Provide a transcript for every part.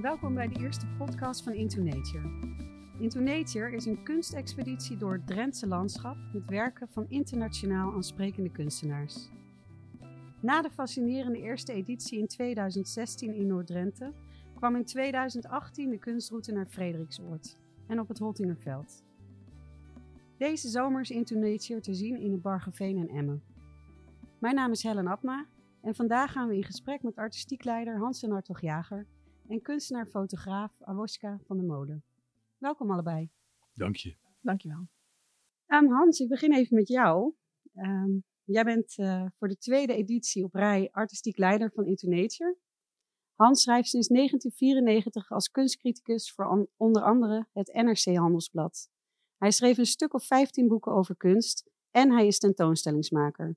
Welkom bij de eerste podcast van Into Nature. Into Nature is een kunstexpeditie door het Drentse landschap met werken van internationaal aansprekende kunstenaars. Na de fascinerende eerste editie in 2016 in Noord-Drenthe kwam in 2018 de kunstroute naar Frederiksoord en op het Holtingerveld. Deze zomer is Into Nature te zien in het Bargeveen en Emmen. Mijn naam is Helen Abma en vandaag gaan we in gesprek met artistiek leider Hans Hartog Jager en kunstenaar-fotograaf Awoska van der Molen. Welkom allebei. Dank je. Dankjewel. Um, Hans, ik begin even met jou. Ehm, jij bent uh, voor de tweede editie op rij artistiek leider van Into Nature. Hans schrijft sinds 1994 als kunstcriticus voor an onder andere het NRC Handelsblad. Hij schreef een stuk of 15 boeken over kunst en hij is tentoonstellingsmaker.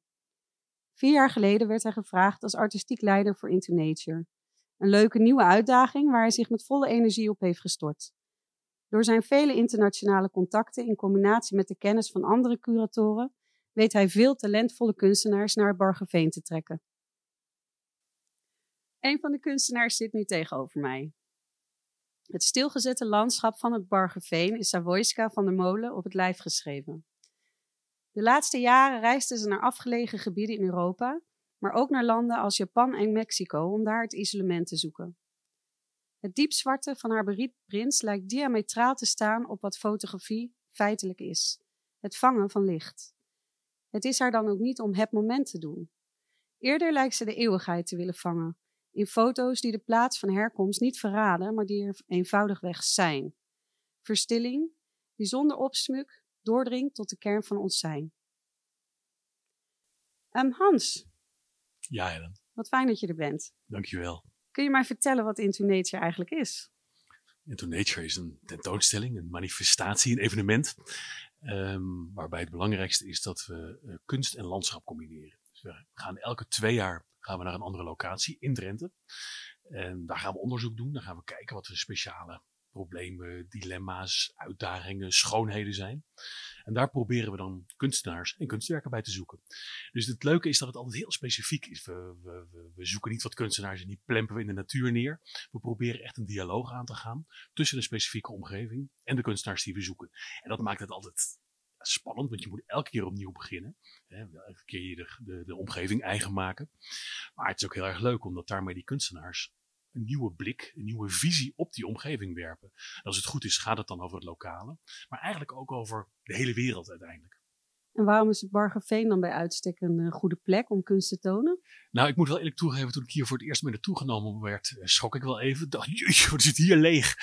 Vier jaar geleden werd hij gevraagd als artistiek leider voor Into Nature. Een leuke nieuwe uitdaging waar hij zich met volle energie op heeft gestort. Door zijn vele internationale contacten in combinatie met de kennis van andere curatoren weet hij veel talentvolle kunstenaars naar Bargeveen te trekken. Een van de kunstenaars zit nu tegenover mij. Het stilgezette landschap van het Bargeveen is Savoyska van der Molen op het lijf geschreven. De laatste jaren reisde ze naar afgelegen gebieden in Europa, maar ook naar landen als Japan en Mexico om daar het isolement te zoeken. Het diepzwarte van haar beriep prins lijkt diametraal te staan op wat fotografie feitelijk is: het vangen van licht. Het is haar dan ook niet om het moment te doen. Eerder lijkt ze de eeuwigheid te willen vangen, in foto's die de plaats van herkomst niet verraden, maar die er eenvoudigweg zijn. Verstilling, die zonder opsmuk doordringt tot de kern van ons zijn. Um, Hans. Ja, Helen. Wat fijn dat je er bent. Dankjewel. Kun je mij vertellen wat Into Nature eigenlijk is? Into Nature is een tentoonstelling, een manifestatie, een evenement. Um, waarbij het belangrijkste is dat we uh, kunst en landschap combineren. Dus we gaan elke twee jaar gaan we naar een andere locatie in Drenthe. En daar gaan we onderzoek doen. Dan gaan we kijken wat de speciale problemen, dilemma's, uitdagingen, schoonheden zijn. En daar proberen we dan kunstenaars en kunstwerken bij te zoeken. Dus het leuke is dat het altijd heel specifiek is. We, we, we zoeken niet wat kunstenaars en die plempen we in de natuur neer. We proberen echt een dialoog aan te gaan tussen de specifieke omgeving en de kunstenaars die we zoeken. En dat maakt het altijd spannend, want je moet elke keer opnieuw beginnen. Hè, elke keer je de, de, de omgeving eigen maken. Maar het is ook heel erg leuk, omdat daarmee die kunstenaars een nieuwe blik, een nieuwe visie op die omgeving werpen. En als het goed is, gaat het dan over het lokale, maar eigenlijk ook over de hele wereld uiteindelijk. En waarom is het Bargeveen dan bij uitstek een uh, goede plek om kunst te tonen? Nou, ik moet wel eerlijk toegeven, toen ik hier voor het eerst mee naartoe genomen werd, schrok ik wel even. Dacht, jeetje, wat zit hier leeg.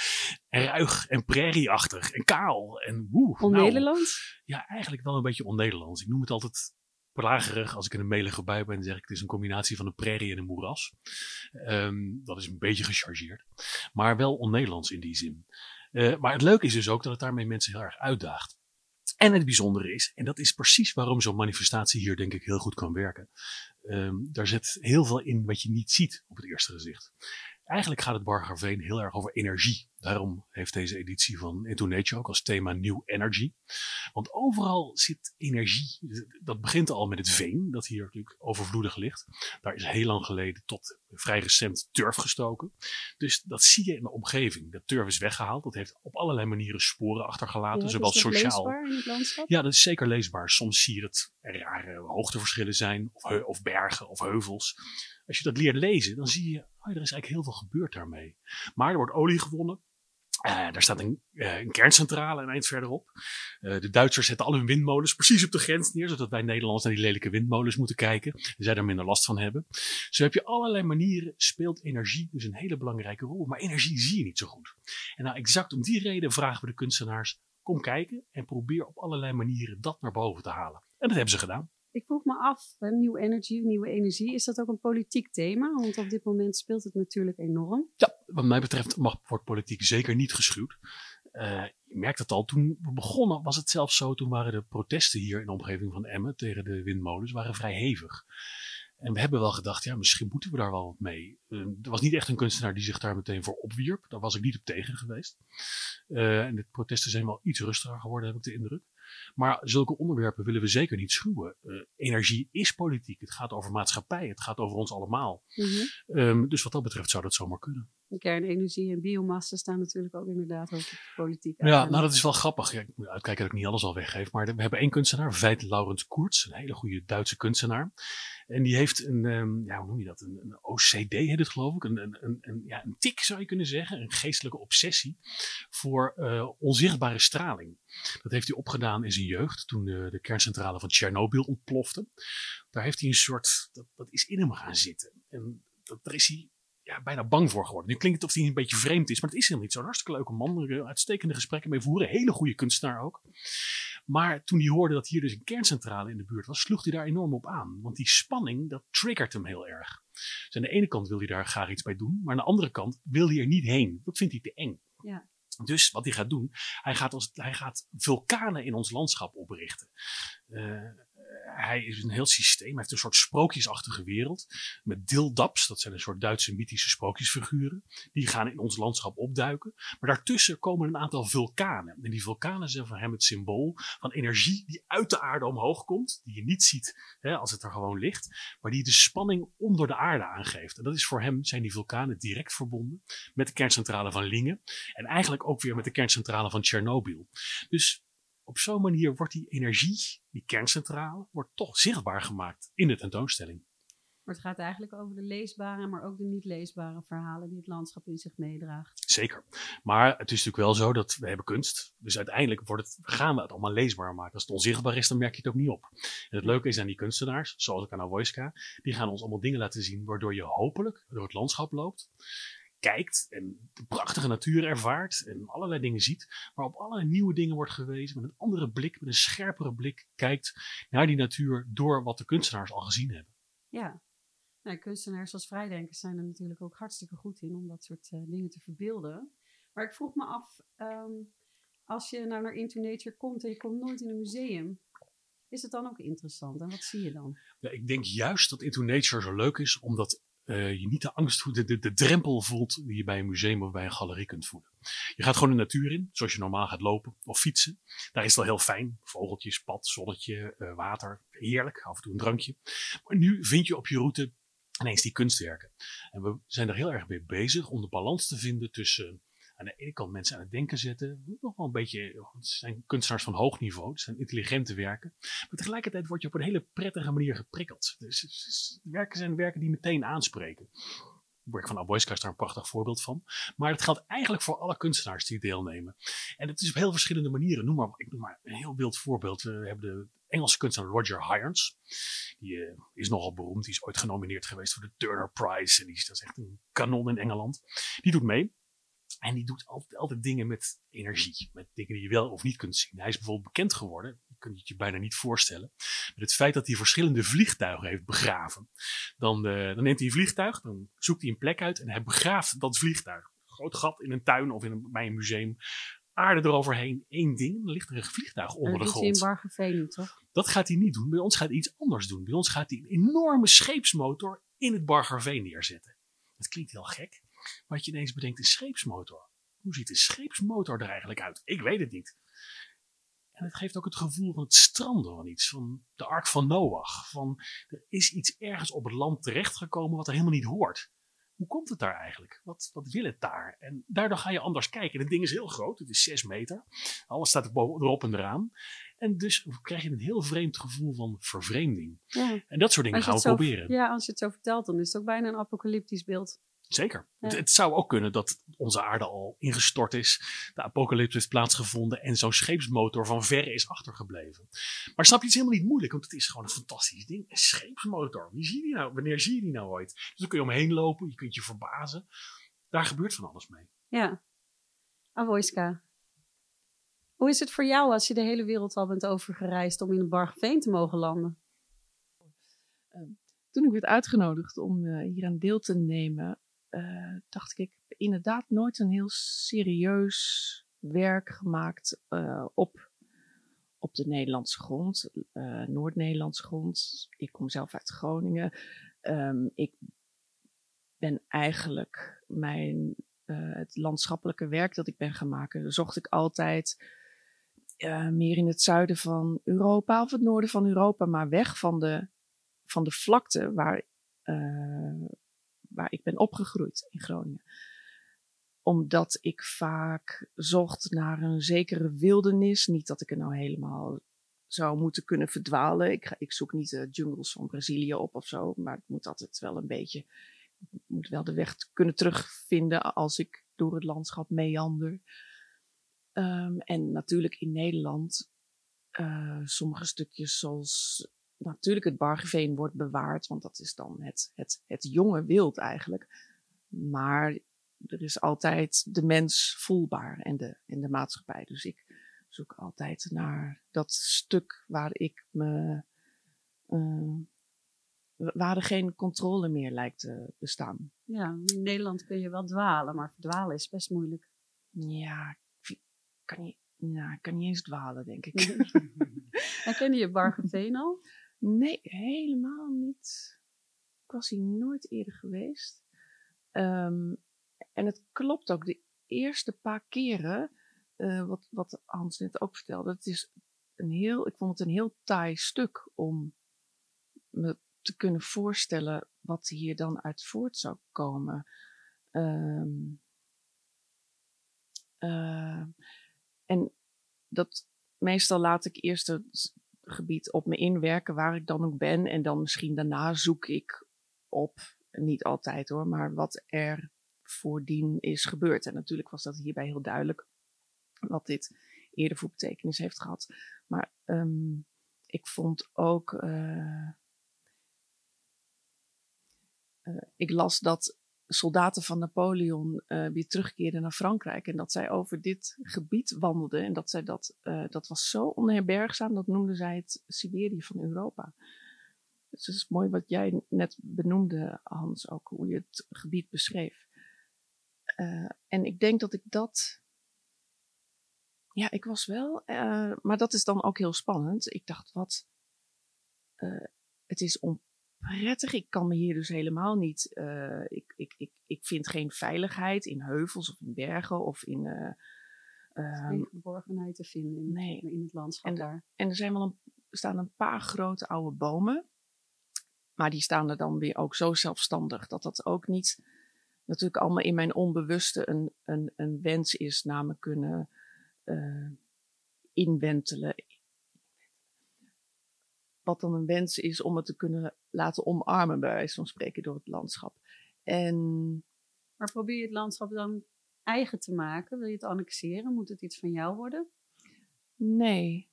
En ruig en prairieachtig en kaal. En woe. On-Nederlands? Nou, ja, eigenlijk wel een beetje on-Nederlands. Ik noem het altijd plagerig als ik in een melige bui ben, zeg ik het is een combinatie van een prairie en een moeras. Um, dat is een beetje gechargeerd, maar wel on-Nederlands in die zin. Uh, maar het leuke is dus ook dat het daarmee mensen heel erg uitdaagt. En het bijzondere is, en dat is precies waarom zo'n manifestatie hier denk ik heel goed kan werken. Um, daar zit heel veel in wat je niet ziet op het eerste gezicht. Eigenlijk gaat het Bargerveen heel erg over energie. Daarom heeft deze editie van Into Nature ook als thema New Energy. Want overal zit energie. Dat begint al met het veen, dat hier natuurlijk overvloedig ligt. Daar is heel lang geleden tot vrij recent turf gestoken. Dus dat zie je in de omgeving. Dat turf is weggehaald. Dat heeft op allerlei manieren sporen achtergelaten. Ja, zowel is dat sociaal. leesbaar in het landschap? Ja, dat is zeker leesbaar. Soms zie je dat er rare hoogteverschillen zijn, of, of bergen of heuvels. Als je dat leert lezen, dan zie je, oh, er is eigenlijk heel veel gebeurd daarmee. Maar er wordt olie gewonnen. Uh, daar staat een, uh, een, kerncentrale een eind verderop. Uh, de Duitsers zetten al hun windmolens precies op de grens neer, zodat wij Nederlanders naar die lelijke windmolens moeten kijken. En zij daar minder last van hebben. Zo heb je allerlei manieren, speelt energie dus een hele belangrijke rol. Maar energie zie je niet zo goed. En nou, exact om die reden vragen we de kunstenaars, kom kijken en probeer op allerlei manieren dat naar boven te halen. En dat hebben ze gedaan. Ik vroeg me af, nieuw energie, nieuwe energie, is dat ook een politiek thema? Want op dit moment speelt het natuurlijk enorm. Ja, wat mij betreft mag, wordt politiek zeker niet geschuwd. Uh, je merkt het al, toen we begonnen was het zelfs zo, toen waren de protesten hier in de omgeving van Emmen tegen de windmolens waren vrij hevig. En we hebben wel gedacht, ja, misschien moeten we daar wel wat mee. Uh, er was niet echt een kunstenaar die zich daar meteen voor opwierp. Daar was ik niet op tegen geweest. Uh, en de protesten zijn wel iets rustiger geworden, heb ik de indruk. Maar zulke onderwerpen willen we zeker niet schuwen. Uh, energie is politiek. Het gaat over maatschappij. Het gaat over ons allemaal. Mm -hmm. um, dus wat dat betreft zou dat zomaar kunnen. Kernenergie en biomassa staan natuurlijk ook inderdaad ook op de politiek. Ja, nou dat is wel grappig. Ja, ik moet uitkijken dat ik niet alles al weggeef. Maar we hebben één kunstenaar, Veit Laurens Koerts, een hele goede Duitse kunstenaar. En die heeft een, um, ja, hoe noem je dat? Een, een OCD heet het geloof ik. Een, een, een, een, ja, een tik zou je kunnen zeggen. Een geestelijke obsessie voor uh, onzichtbare straling. Dat heeft hij opgedaan in zijn jeugd toen de, de kerncentrale van Tsjernobyl ontplofte. Daar heeft hij een soort, dat, dat is in hem gaan zitten. En dat, daar is hij ja, bijna bang voor geworden. Nu klinkt het of hij een beetje vreemd is, maar het is helemaal niet zo'n hartstikke leuke man. Uitstekende gesprekken mee voeren. Hele goede kunstenaar ook. Maar toen hij hoorde dat hier dus een kerncentrale in de buurt was, sloeg hij daar enorm op aan. Want die spanning, dat triggert hem heel erg. Dus aan de ene kant wil hij daar graag iets bij doen, maar aan de andere kant wil hij er niet heen. Dat vindt hij te eng. Ja. Dus wat hij gaat doen, hij gaat, als, hij gaat vulkanen in ons landschap oprichten. Uh, hij is een heel systeem. Hij heeft een soort sprookjesachtige wereld. Met dildaps, dat zijn een soort Duitse mythische sprookjesfiguren. Die gaan in ons landschap opduiken. Maar daartussen komen een aantal vulkanen. En die vulkanen zijn voor hem het symbool van energie die uit de aarde omhoog komt. Die je niet ziet hè, als het er gewoon ligt. Maar die de spanning onder de aarde aangeeft. En dat is voor hem, zijn die vulkanen direct verbonden met de kerncentrale van Lingen. En eigenlijk ook weer met de kerncentrale van Tsjernobyl. Dus op zo'n manier wordt die energie, die kerncentrale, wordt toch zichtbaar gemaakt in de tentoonstelling. Maar het gaat eigenlijk over de leesbare, maar ook de niet leesbare verhalen die het landschap in zich meedraagt. Zeker. Maar het is natuurlijk wel zo dat we hebben kunst. Dus uiteindelijk wordt het, gaan we het allemaal leesbaar maken. Als het onzichtbaar is, dan merk je het ook niet op. En het leuke is aan die kunstenaars, zoals ik aan Wojska, die gaan ons allemaal dingen laten zien waardoor je hopelijk door het landschap loopt kijkt en de prachtige natuur ervaart en allerlei dingen ziet, maar op allerlei nieuwe dingen wordt gewezen, met een andere blik, met een scherpere blik kijkt naar die natuur door wat de kunstenaars al gezien hebben. Ja, nou, kunstenaars als vrijdenkers zijn er natuurlijk ook hartstikke goed in om dat soort uh, dingen te verbeelden. Maar ik vroeg me af, um, als je nou naar Into Nature komt en je komt nooit in een museum, is het dan ook interessant? En wat zie je dan? Ja, ik denk juist dat Into Nature zo leuk is, omdat je niet de angst, de, de, de drempel voelt die je bij een museum of bij een galerie kunt voelen. Je gaat gewoon de natuur in, zoals je normaal gaat lopen of fietsen. Daar is het wel heel fijn. Vogeltjes, pad, zonnetje, uh, water. Heerlijk, af en toe een drankje. Maar nu vind je op je route ineens die kunstwerken. En we zijn er heel erg mee bezig om de balans te vinden tussen aan de ene kant mensen aan het denken zetten. Nog wel een beetje, het zijn kunstenaars van hoog niveau, het zijn intelligente werken. Maar tegelijkertijd word je op een hele prettige manier geprikkeld. Dus, werken zijn werken die meteen aanspreken. Het werk van Aboyska is daar een prachtig voorbeeld van. Maar het geldt eigenlijk voor alle kunstenaars die deelnemen. En het is op heel verschillende manieren. Noem maar, ik noem maar een heel wild voorbeeld. We hebben de Engelse kunstenaar Roger Hirons. Die uh, is nogal beroemd. Die is ooit genomineerd geweest voor de Turner Prize. En die is, dat is echt een kanon in Engeland. Die doet mee. En die doet altijd, altijd dingen met energie. Met dingen die je wel of niet kunt zien. Hij is bijvoorbeeld bekend geworden, je kunt het je bijna niet voorstellen, met het feit dat hij verschillende vliegtuigen heeft begraven. Dan, uh, dan neemt hij een vliegtuig, dan zoekt hij een plek uit en hij begraaft dat vliegtuig. Een groot gat in een tuin of in een, bij een museum. Aarde eroverheen, één ding, dan ligt er een vliegtuig onder de grond. Dat in Bargeveen toch? Dat gaat hij niet doen. Bij ons gaat hij iets anders doen. Bij ons gaat hij een enorme scheepsmotor in het Bargeveen neerzetten. Dat klinkt heel gek. Wat je ineens bedenkt, een scheepsmotor. Hoe ziet een scheepsmotor er eigenlijk uit? Ik weet het niet. En het geeft ook het gevoel van het stranden van iets. Van de ark van Noach. Van er is iets ergens op het land terechtgekomen wat er helemaal niet hoort. Hoe komt het daar eigenlijk? Wat, wat wil het daar? En daardoor ga je anders kijken. En het ding is heel groot. Het is 6 meter. Alles staat er erop en eraan. En dus krijg je een heel vreemd gevoel van vervreemding. Ja. En dat soort dingen gaan we proberen. Ja, als je het zo vertelt, dan is het ook bijna een apocalyptisch beeld. Zeker. Het, het, zou ook kunnen dat onze aarde al ingestort is, de apocalypse heeft plaatsgevonden en zo'n scheepsmotor van verre is achtergebleven. Maar snap je, het is helemaal niet moeilijk, want het is gewoon een fantastisch ding. Een scheepsmotor. Wie zie je die nou? Wanneer zie je die nou ooit? Dus dan kun je omheen lopen, je kunt je verbazen. Daar gebeurt van alles mee. Ja. Avoiska. Hoe is het voor jou als je de hele wereld al bent overgereisd om in het Bargeveen te mogen landen? Ehm, toen ik werd uitgenodigd om uh, hier aan deel te nemen, uh, dacht ik, ik inderdaad nooit een heel serieus werk gemaakt uh, op, op de Nederlandse grond, uh, Noord-Nederlandse grond. Ik kom zelf uit Groningen. Um, ik ben eigenlijk mijn, het landschappelijke werk dat ik ben gaan maken, zocht ik altijd meer in het zuiden van Europa of het noorden van Europa, maar weg van de, van de vlakte waar, ik ben opgegroeid in Groningen. omdat ik vaak zocht naar een zekere wildernis. Niet dat ik er nou helemaal zou moeten kunnen verdwalen. Ik, ik zoek niet de jungles van Brazilië op of zo, maar het moet altijd wel een beetje, ik moet wel de weg kunnen terugvinden als ik door het landschap meander. Um, en natuurlijk in Nederland, uh, sommige stukjes zoals natuurlijk het Bargeveen wordt bewaard, want dat is dan het, het, het jonge wild eigenlijk. Maar er is altijd de mens voelbaar en de, en de maatschappij. Dus ik zoek altijd naar dat stuk waar ik me. Uh, waar er geen controle meer lijkt te bestaan. Ja, in Nederland kun je wel dwalen, maar verdwalen is best moeilijk. Ja, kan niet, nou, kan niet eens dwalen, denk ik. en ken je Bargeveen al? Nee, helemaal niet. Ik was hier nooit eerder geweest. Um, en het klopt ook, de eerste paar keren, uh, wat, wat Hans net ook vertelde, het is een heel, ik vond het een heel taai stuk om me te kunnen voorstellen wat hier dan uit voort zou komen. Um, en dat meestal laat ik eerst gebied op me inwerken waar ik dan ook ben. En dan misschien daarna zoek ik op, niet altijd hoor, maar wat er voordien is gebeurd. En natuurlijk was dat hierbij heel duidelijk wat dit eerder voor betekenis heeft gehad. Maar um, ik vond ook. Uh, uh, ik las dat soldaten van Napoleon uh, weer terugkeerden naar Frankrijk en dat zij over dit gebied wandelden en dat zij dat, dat was zo onherbergzaam, dat noemden zij het Siberië van Europa. Dus het is mooi wat jij net benoemde, Hans, ook hoe je het gebied beschreef. Uh, en ik denk dat ik dat. Ja, ik was wel. Maar dat is dan ook heel spannend. Ik dacht, wat. Het is onprettig. Ik kan me hier dus helemaal niet. ik, ik, ik, ik vind geen veiligheid in heuvels of in bergen of in. geen geborgenheid te vinden in, nee. in het landschap en, daar. En er zijn wel een, staan een paar grote oude bomen. Maar die staan er dan weer ook zo zelfstandig dat dat ook niet natuurlijk allemaal in mijn onbewuste een, een, een wens is naar me kunnen uh, inwentelen. Wat dan een wens is om het te kunnen laten omarmen, bij wijze van spreken, door het landschap. En... Maar probeer je het landschap dan eigen te maken? Wil je het annexeren? Moet het iets van jou worden? Nee.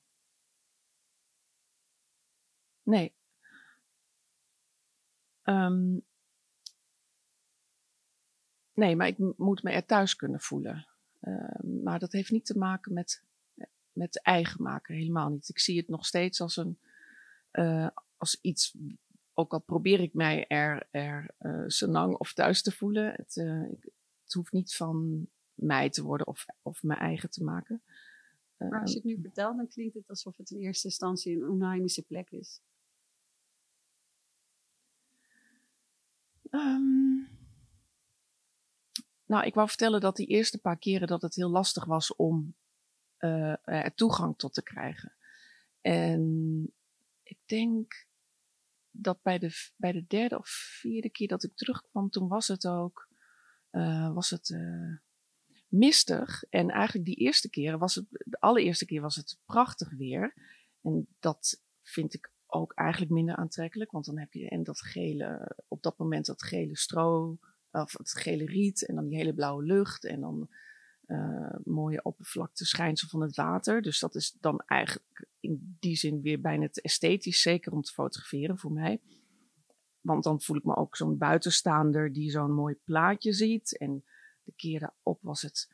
Nee. Um, Nee, maar ik moet me er thuis kunnen voelen. Uh, maar dat heeft niet te maken met, met eigen maken, helemaal niet. Ik zie het nog steeds als, een, uh, als iets, ook al probeer ik mij er, er senang of thuis te voelen. Het, het, hoeft niet van mij te worden of, of mijn eigen te maken. Maar als je het nu vertelt, dan klinkt het alsof het in eerste instantie een onheimische plek is. Um, nou, ik wou vertellen dat die eerste paar keren dat het heel lastig was om uh, er toegang tot te krijgen. En ik denk dat bij de, bij de derde of vierde keer dat ik terugkwam, toen was het ook uh, was het, uh, mistig. En eigenlijk die eerste keer was het, de allereerste keer was het prachtig weer. En dat vind ik ook eigenlijk minder aantrekkelijk, want dan heb je en dat gele, op dat moment dat gele stro of het gele riet en dan die hele blauwe lucht en dan uh, mooie oppervlakte schijnsel van het water. Dus dat is dan eigenlijk in die zin weer bijna het esthetisch, zeker om te fotograferen voor mij. Want dan voel ik me ook zo'n buitenstaander die zo'n mooi plaatje ziet. En de keer daarop was het,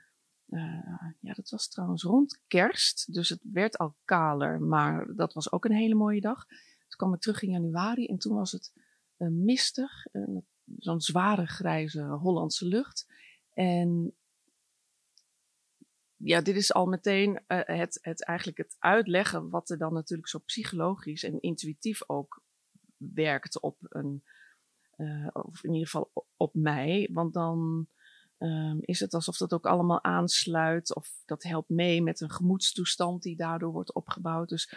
uh, ja dat was trouwens rond kerst, dus het werd al kaler, maar dat was ook een hele mooie dag. Toen kwam ik terug in januari en toen was het uh, mistig. Zo'n zware grijze Hollandse lucht. En ja, dit is al meteen uh, het, het eigenlijk het uitleggen wat er dan natuurlijk zo psychologisch en intuïtief ook werkt op een, uh, of in ieder geval op mij. Want dan um, is het alsof dat ook allemaal aansluit of dat helpt mee met een gemoedstoestand die daardoor wordt opgebouwd. Dus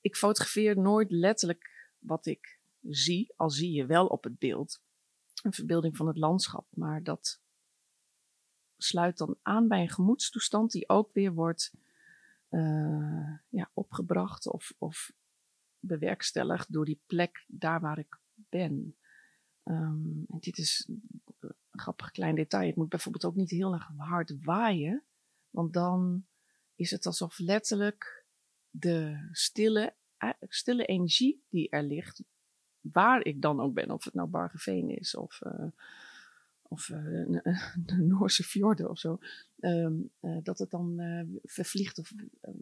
ik fotografeer nooit letterlijk wat ik zie, al zie je wel op het beeld een verbeelding van het landschap, maar dat sluit dan aan bij een gemoedstoestand die ook weer wordt ja, opgebracht of, of bewerkstelligd door die plek daar waar ik ben. Ehm, en dit is een grappig klein detail. Het moet bijvoorbeeld ook niet heel erg hard waaien, want dan is het alsof letterlijk de stille, stille energie die er ligt, waar ik dan ook ben, of het nou Bargeveen is of, uh, of uh, de Noorse fjorden of zo, um, uh, dat het dan vervliegt of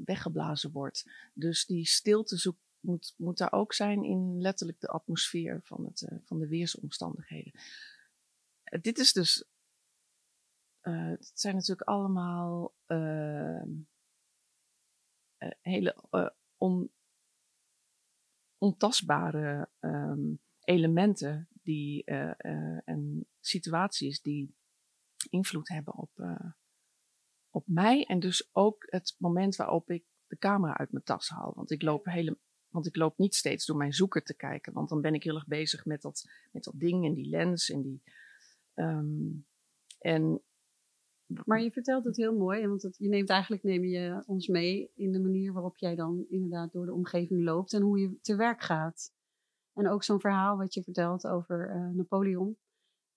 weggeblazen wordt. Dus die stilte moet, moet daar ook zijn in letterlijk de atmosfeer van, het, uh, van de weersomstandigheden. Uh, dit is dus. Uh, het zijn natuurlijk allemaal ehm, hele on, ontastbare um, elementen die, en situaties die invloed hebben op, op mij. En dus ook het moment waarop ik de camera uit mijn tas haal. Want ik loop hele, want ik loop niet steeds door mijn zoeker te kijken. Want dan ben ik heel erg bezig met dat, met dat ding en die lens en die. Um, en maar je vertelt het heel mooi, want het, je neemt eigenlijk neem je ons mee in de manier waarop jij dan inderdaad door de omgeving loopt en hoe je te werk gaat. En ook zo'n verhaal wat je vertelt over uh, Napoleon.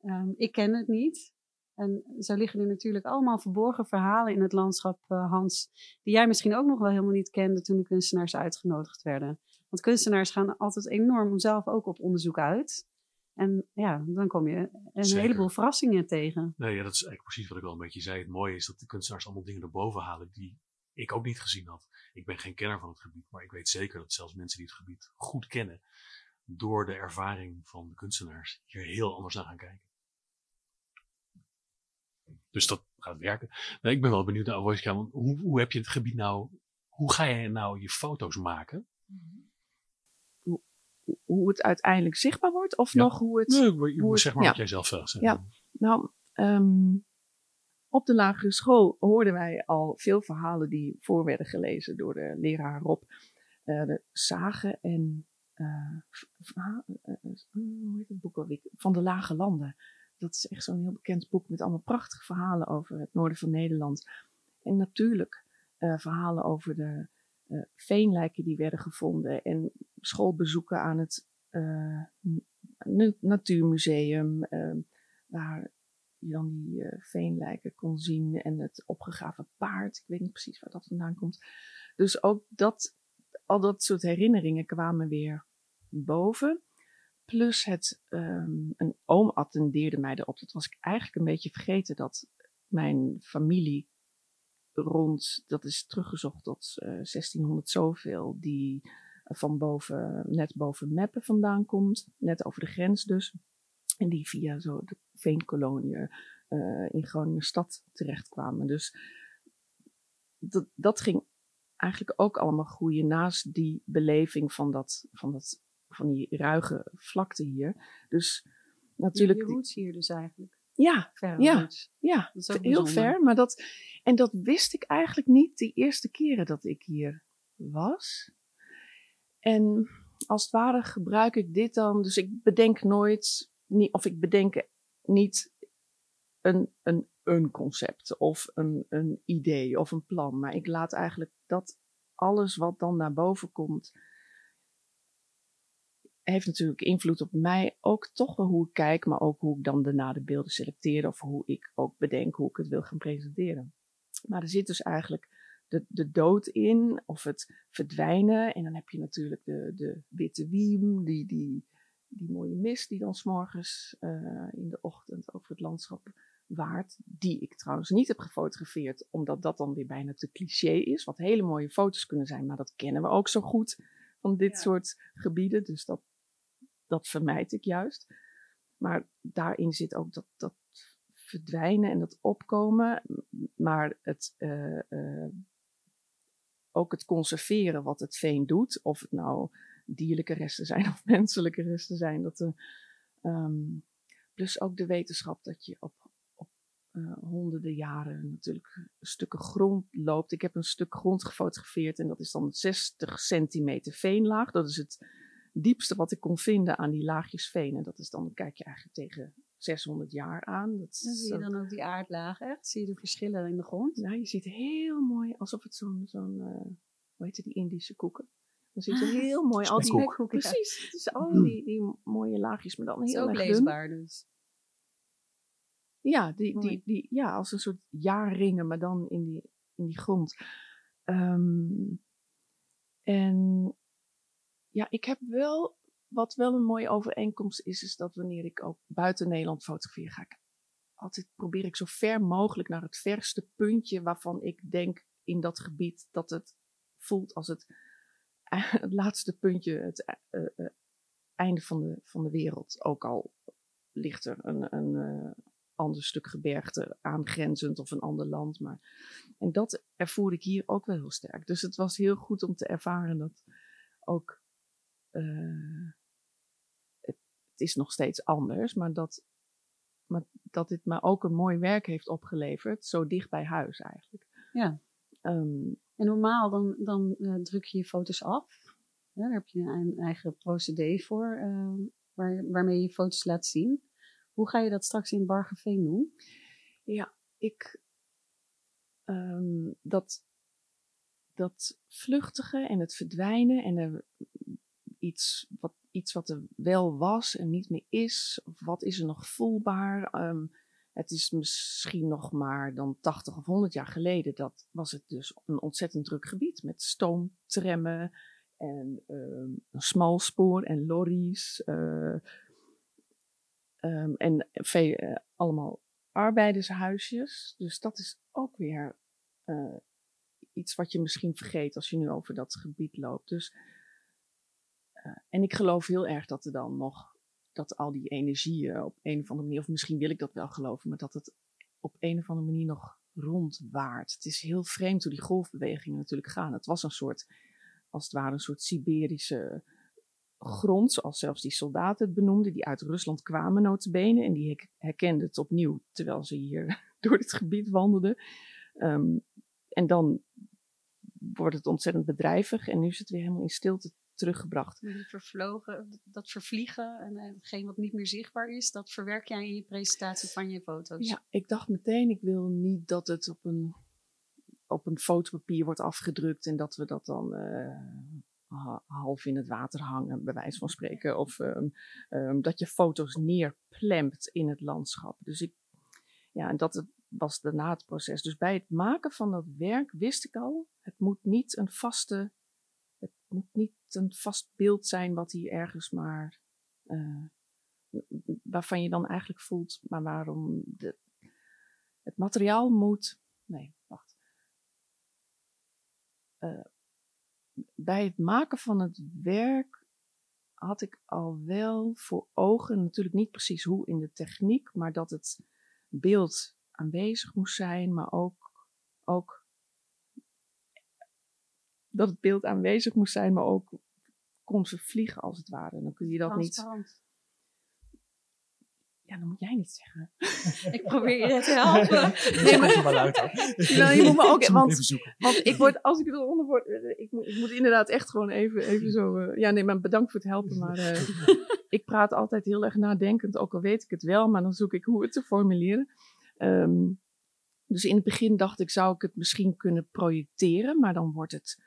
Um, ik ken het niet. En zo liggen er natuurlijk allemaal verborgen verhalen in het landschap, uh, Hans, die jij misschien ook nog wel helemaal niet kende toen de kunstenaars uitgenodigd werden. Want kunstenaars gaan altijd enorm zelf ook op onderzoek uit. En ja, dan kom je een heleboel verrassingen tegen. Nee, ja, dat is eigenlijk precies wat ik al een beetje zei. Het mooie is dat de kunstenaars allemaal dingen erboven halen die ik ook niet gezien had. Ik ben geen kenner van het gebied, maar ik weet zeker dat zelfs mensen die het gebied goed kennen, door de ervaring van de kunstenaars hier heel anders naar gaan kijken. Dus dat gaat werken. Nou, ik ben wel benieuwd naar Avoiska, want hoe, hoe heb je het gebied nou, hoe ga je nou je foto's maken? Hoe, hoe het uiteindelijk zichtbaar wordt of nog hoe het... Nee, hoe zeg maar ja. wat jij zelf zegt. Ja, nou, um, op de lagere school hoorden wij al veel verhalen die voor werden gelezen door de leraar Rob. Uh, de zagen en hoe heet het boek? Van de Lage Landen dat is echt zo'n heel bekend boek met allemaal prachtige verhalen over het noorden van Nederland. En natuurlijk verhalen over de veenlijken die werden gevonden en schoolbezoeken aan het Natuurmuseum, waar je dan die veenlijken kon zien en het opgegraven paard. Ik weet niet precies waar dat vandaan komt. Dus ook dat, al dat soort herinneringen kwamen weer boven. Plus het, um, een oom attendeerde mij erop. Dat was ik eigenlijk een beetje vergeten dat mijn familie rond, dat is teruggezocht tot uh, 1600 zoveel, die van boven, net boven Meppen vandaan komt. Net over de grens dus. En die via zo de veenkolonie uh, in Groningen stad terechtkwamen. Dus dat, dat ging eigenlijk ook allemaal groeien naast die beleving van dat, van dat van die ruige vlakte hier. Dus natuurlijk. Je roots hier dus eigenlijk. Ja, ja, ja heel ver. Maar dat, en dat wist ik eigenlijk niet de eerste keren dat ik hier was. En als het ware gebruik ik dit dan, dus ik bedenk nooit, niet, of ik bedenk niet een, een, een concept of een, een idee of een plan, maar ik laat eigenlijk dat alles wat dan naar boven komt, heeft natuurlijk invloed op mij ook toch wel hoe ik kijk, maar ook hoe ik dan daarna de beelden selecteer of hoe ik ook bedenk hoe ik het wil gaan presenteren. Maar er zit dus eigenlijk de, de dood in of het verdwijnen. En dan heb je natuurlijk de, de witte wiem, die, die, die mooie mist die dan s'morgens uh, in de ochtend over het landschap waart. Die ik trouwens niet heb gefotografeerd, omdat dat dan weer bijna te cliché is. Wat hele mooie foto's kunnen zijn, maar dat kennen we ook zo goed van dit soort gebieden. Dus dat, dat vermijd ik juist. Maar daarin zit ook dat, dat verdwijnen en dat opkomen. Maar het, uh, uh, ook het conserveren wat het veen doet. Of het nou dierlijke resten zijn of menselijke resten zijn. Dat, um, plus ook de wetenschap dat je op, op honderden jaren natuurlijk stukken grond loopt. Ik heb een stuk grond gefotografeerd en dat is dan 60 centimeter veenlaag. Dat is het diepste wat ik kon vinden aan die laagjes veen. En dat is dan, dan kijk je eigenlijk tegen 600 jaar aan. Dat Dan zie je dan ook die aardlaag echt? Zie je de verschillen in de grond? Ja, je ziet heel mooi, alsof het zo'n, zo'n uh, hoe heet het, die Indische koeken. Dan zie je Ah, heel mooi al die ja. Precies, het is al die, die mooie laagjes, maar dan Het is heel ook erg dun. leesbaar dus. Ja, die, die, die, ja, als een soort jaarringen, maar dan in die, in die grond. Ehm, en ja, ik heb wel, wat wel een mooie overeenkomst is, is dat wanneer ik ook buiten Nederland fotografeer, ga ik altijd probeer ik zo ver mogelijk naar het verste puntje waarvan ik denk in dat gebied dat het voelt als het, laatste puntje, het eh, eh, einde van de, van de wereld. Ook al ligt er een, een eh, ander stuk gebergte aangrenzend of een ander land. Maar, en dat ervoer ik hier ook wel heel sterk. Dus het was heel goed om te ervaren dat ook. Eh, het, het is nog steeds anders, maar dat, maar dat dit me ook een mooi werk heeft opgeleverd, zo dicht bij huis eigenlijk. Ja. Ehm, En normaal dan, dan eh, druk je je foto's af. Ja, daar heb je een eigen procedé voor, eh, waar, waarmee je je foto's laat zien. Hoe ga je dat straks in Bargeveen doen? Ja, ik. ehm, dat, dat vluchtige en het verdwijnen en er iets wat, iets wat er wel was en niet meer is, wat is er nog voelbaar? Ehm, het is misschien nog maar dan 80 of 100 jaar geleden. Dat was het dus een ontzettend druk gebied met stoomtrammen en ehm, een smalspoor en lorries. eh, ehm, en eh, allemaal arbeidershuisjes. Dus dat is ook weer eh, iets wat je misschien vergeet als je nu over dat gebied loopt. Dus, eh, en ik geloof heel erg dat er dan nog, dat al die energieën op een of andere manier, of misschien wil ik dat wel geloven, maar dat het op een of andere manier nog rondwaart. Het is heel vreemd hoe die golfbewegingen natuurlijk gaan. Het was een soort, als het ware, een soort Siberische grond, zoals zelfs die soldaten het benoemden, die uit Rusland kwamen notabene. En die herkenden het opnieuw, terwijl ze hier door dit gebied wandelden. Ehm, en dan wordt het ontzettend bedrijvig en nu is het weer helemaal in stilte teruggebracht. Die vervlogen, dat vervliegen en eh, hetgeen wat niet meer zichtbaar is, dat verwerk jij in je presentatie van je foto's. Ja, ik dacht meteen, ik wil niet dat het op een, op een fotopapier wordt afgedrukt en dat we dat dan eh, ha- half in het water hangen, bij wijze van spreken. Of ehm, ehm, dat je foto's neerplemt in het landschap. Dus ik, ja, en dat het- was daarna het proces. Dus bij het maken van dat werk wist ik al, het moet niet een vaste, moet niet een vast beeld zijn wat hier ergens maar, eh, waarvan je dan eigenlijk voelt, maar waarom de, het materiaal moet, nee, wacht. Eh, bij het maken van het werk had ik al wel voor ogen, natuurlijk niet precies hoe in de techniek, maar dat het beeld aanwezig moest zijn, maar ook, ook dat het beeld aanwezig moest zijn, maar ook kon vervliegen als het ware. Dan kun je dat niet. Ja, dan moet jij niet zeggen. Ik probeer je te helpen. Nee, maar maar luid hoor. Nou, je moet me ook, want even zoeken. Want ik word, als ik eronder word, eh, ik moet, ik moet inderdaad echt gewoon even, even zo. eh, ja, nee, maar bedankt voor het helpen. Maar eh, ik praat altijd heel erg nadenkend, ook al weet ik het wel, maar dan zoek ik hoe het te formuleren. Ehm, dus in het begin dacht ik, zou ik het misschien kunnen projecteren, maar dan wordt het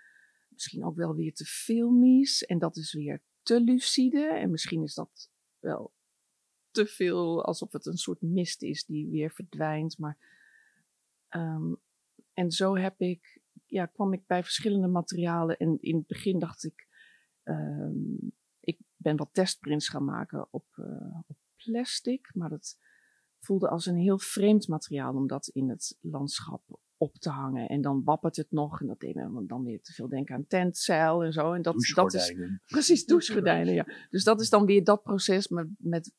misschien ook wel weer te filmisch en dat is weer te lucide. En misschien is dat wel te veel, alsof het een soort mist is die weer verdwijnt. Maar ehm, en zo heb ik, ja, kwam ik bij verschillende materialen. En in het begin dacht ik, ehm, ik ben wat testprints gaan maken op, eh, op plastic. Maar dat voelde als een heel vreemd materiaal om dat in het landschap op te hangen. En dan wappert het nog. En dat deed me dan weer te veel denken aan tentzeil en zo. En dat, dat is. Precies, douchegordijnen, ja. Dus dat is dan weer dat proces met, met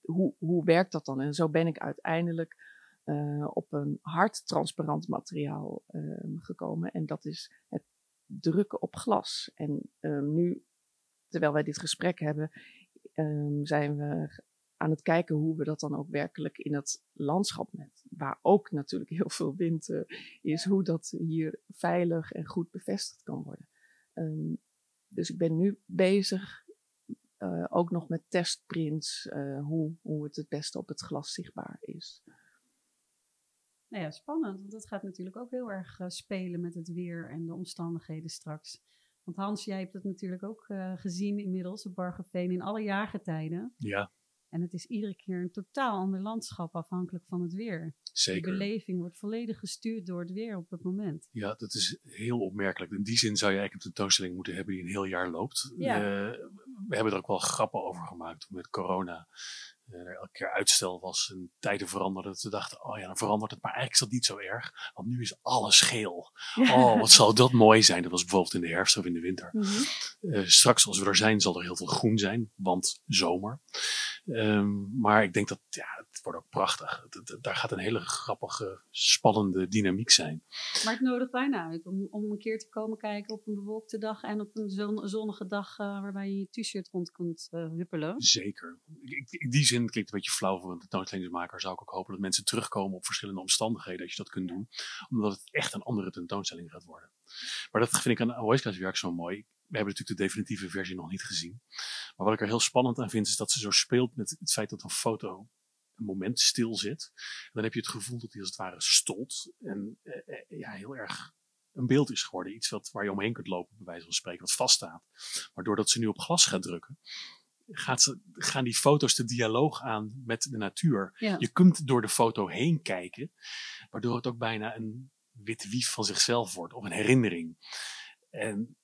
hoe, hoe werkt dat dan? En zo ben ik uiteindelijk eh, op een hard transparant materiaal ehm, gekomen. En dat is het drukken op glas. En ehm, nu, terwijl wij dit gesprek hebben, ehm, zijn we aan het kijken hoe we dat dan ook werkelijk in het landschap met, waar ook natuurlijk heel veel wind eh, is, hoe dat hier veilig en goed bevestigd kan worden. Ehm, dus ik ben nu bezig eh, ook nog met testprints, eh, hoe, hoe het het beste op het glas zichtbaar is. Nou ja, spannend. Want dat gaat natuurlijk ook heel erg spelen met het weer en de omstandigheden straks. Want Hans, jij hebt het natuurlijk ook eh, gezien inmiddels op Bargeveen in alle jaargetijden. Ja, En het is iedere keer een totaal ander landschap afhankelijk van het weer. De zeker. beleving wordt volledig gestuurd door het weer op het moment. Ja, dat is heel opmerkelijk. In die zin zou je eigenlijk een tentoonstelling moeten hebben die een heel jaar loopt. Ja. Eh, we hebben er ook wel grappen over gemaakt toen met corona. eh, er elke keer uitstel was en tijden veranderden. Dat we dachten, oh ja, dan verandert het. Maar eigenlijk is dat niet zo erg. Want nu is alles geel. Oh, wat zal dat mooi zijn. Dat was bijvoorbeeld in de herfst of in de winter. Eh, straks als we er zijn zal er heel veel groen zijn. Want zomer. Ehm, maar ik denk dat, ja, het wordt ook prachtig. Het- daar gaat een hele grappige, spannende dynamiek zijn. Maar het nodigt bijna uit om, om een keer te komen kijken op een bewolkte dag en op een zon- zonnige dag eh, waarbij je je t-shirt rond kunt eh, huppelen. Zeker. Ik- In die zin klinkt het een beetje flauw voor een tentoonstellingsmaker. Zou ik ook hopen dat mensen terugkomen op verschillende omstandigheden als je dat kunt doen. Omdat het echt een andere tentoonstelling gaat worden. Maar dat vind ik aan Oasis werk zo mooi. We hebben natuurlijk de definitieve versie nog niet gezien. Maar wat ik er heel spannend aan vind is dat ze zo speelt met het feit dat een foto een moment stil zit. En dan heb je het gevoel dat hij als het ware stolt. En eh, eh, ja, heel erg een beeld is geworden. Iets wat, waar je omheen kunt lopen, bij wijze van spreken, wat vaststaat. Maar doordat ze nu op glas gaat drukken, gaat ze, gaan die foto's de dialoog aan met de natuur. Ja. Je kunt door de foto heen kijken, waardoor het ook bijna een wit wief van zichzelf wordt, of een herinnering. En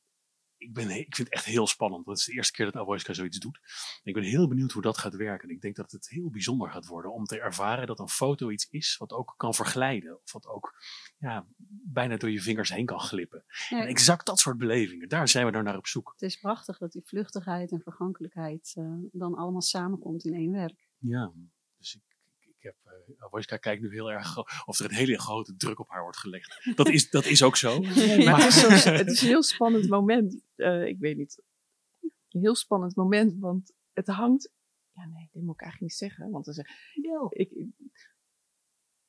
ik, ben, ik vind het echt heel spannend, het is de eerste keer dat Avoiska zoiets doet. Ik ben heel benieuwd hoe dat gaat werken. Ik denk dat het heel bijzonder gaat worden om te ervaren dat een foto iets is wat ook kan verglijden. Of wat ook ja, bijna door je vingers heen kan glippen. Ja, En exact dat soort belevingen, daar zijn we naar op zoek. Het is prachtig dat die vluchtigheid en vergankelijkheid eh, dan allemaal samenkomt in één werk. Ja, dus ik, ik, ik heb, uh, Wojska kijkt nu heel erg of er een hele grote druk op haar wordt gelegd. Dat is, dat is ook zo. Nee, maar het is, zo- het is een heel spannend moment. Eh, ik weet niet. Een heel spannend moment, want het hangt. Ja, nee, dit moet ik eigenlijk niet zeggen. Want dan zeg ik, ik-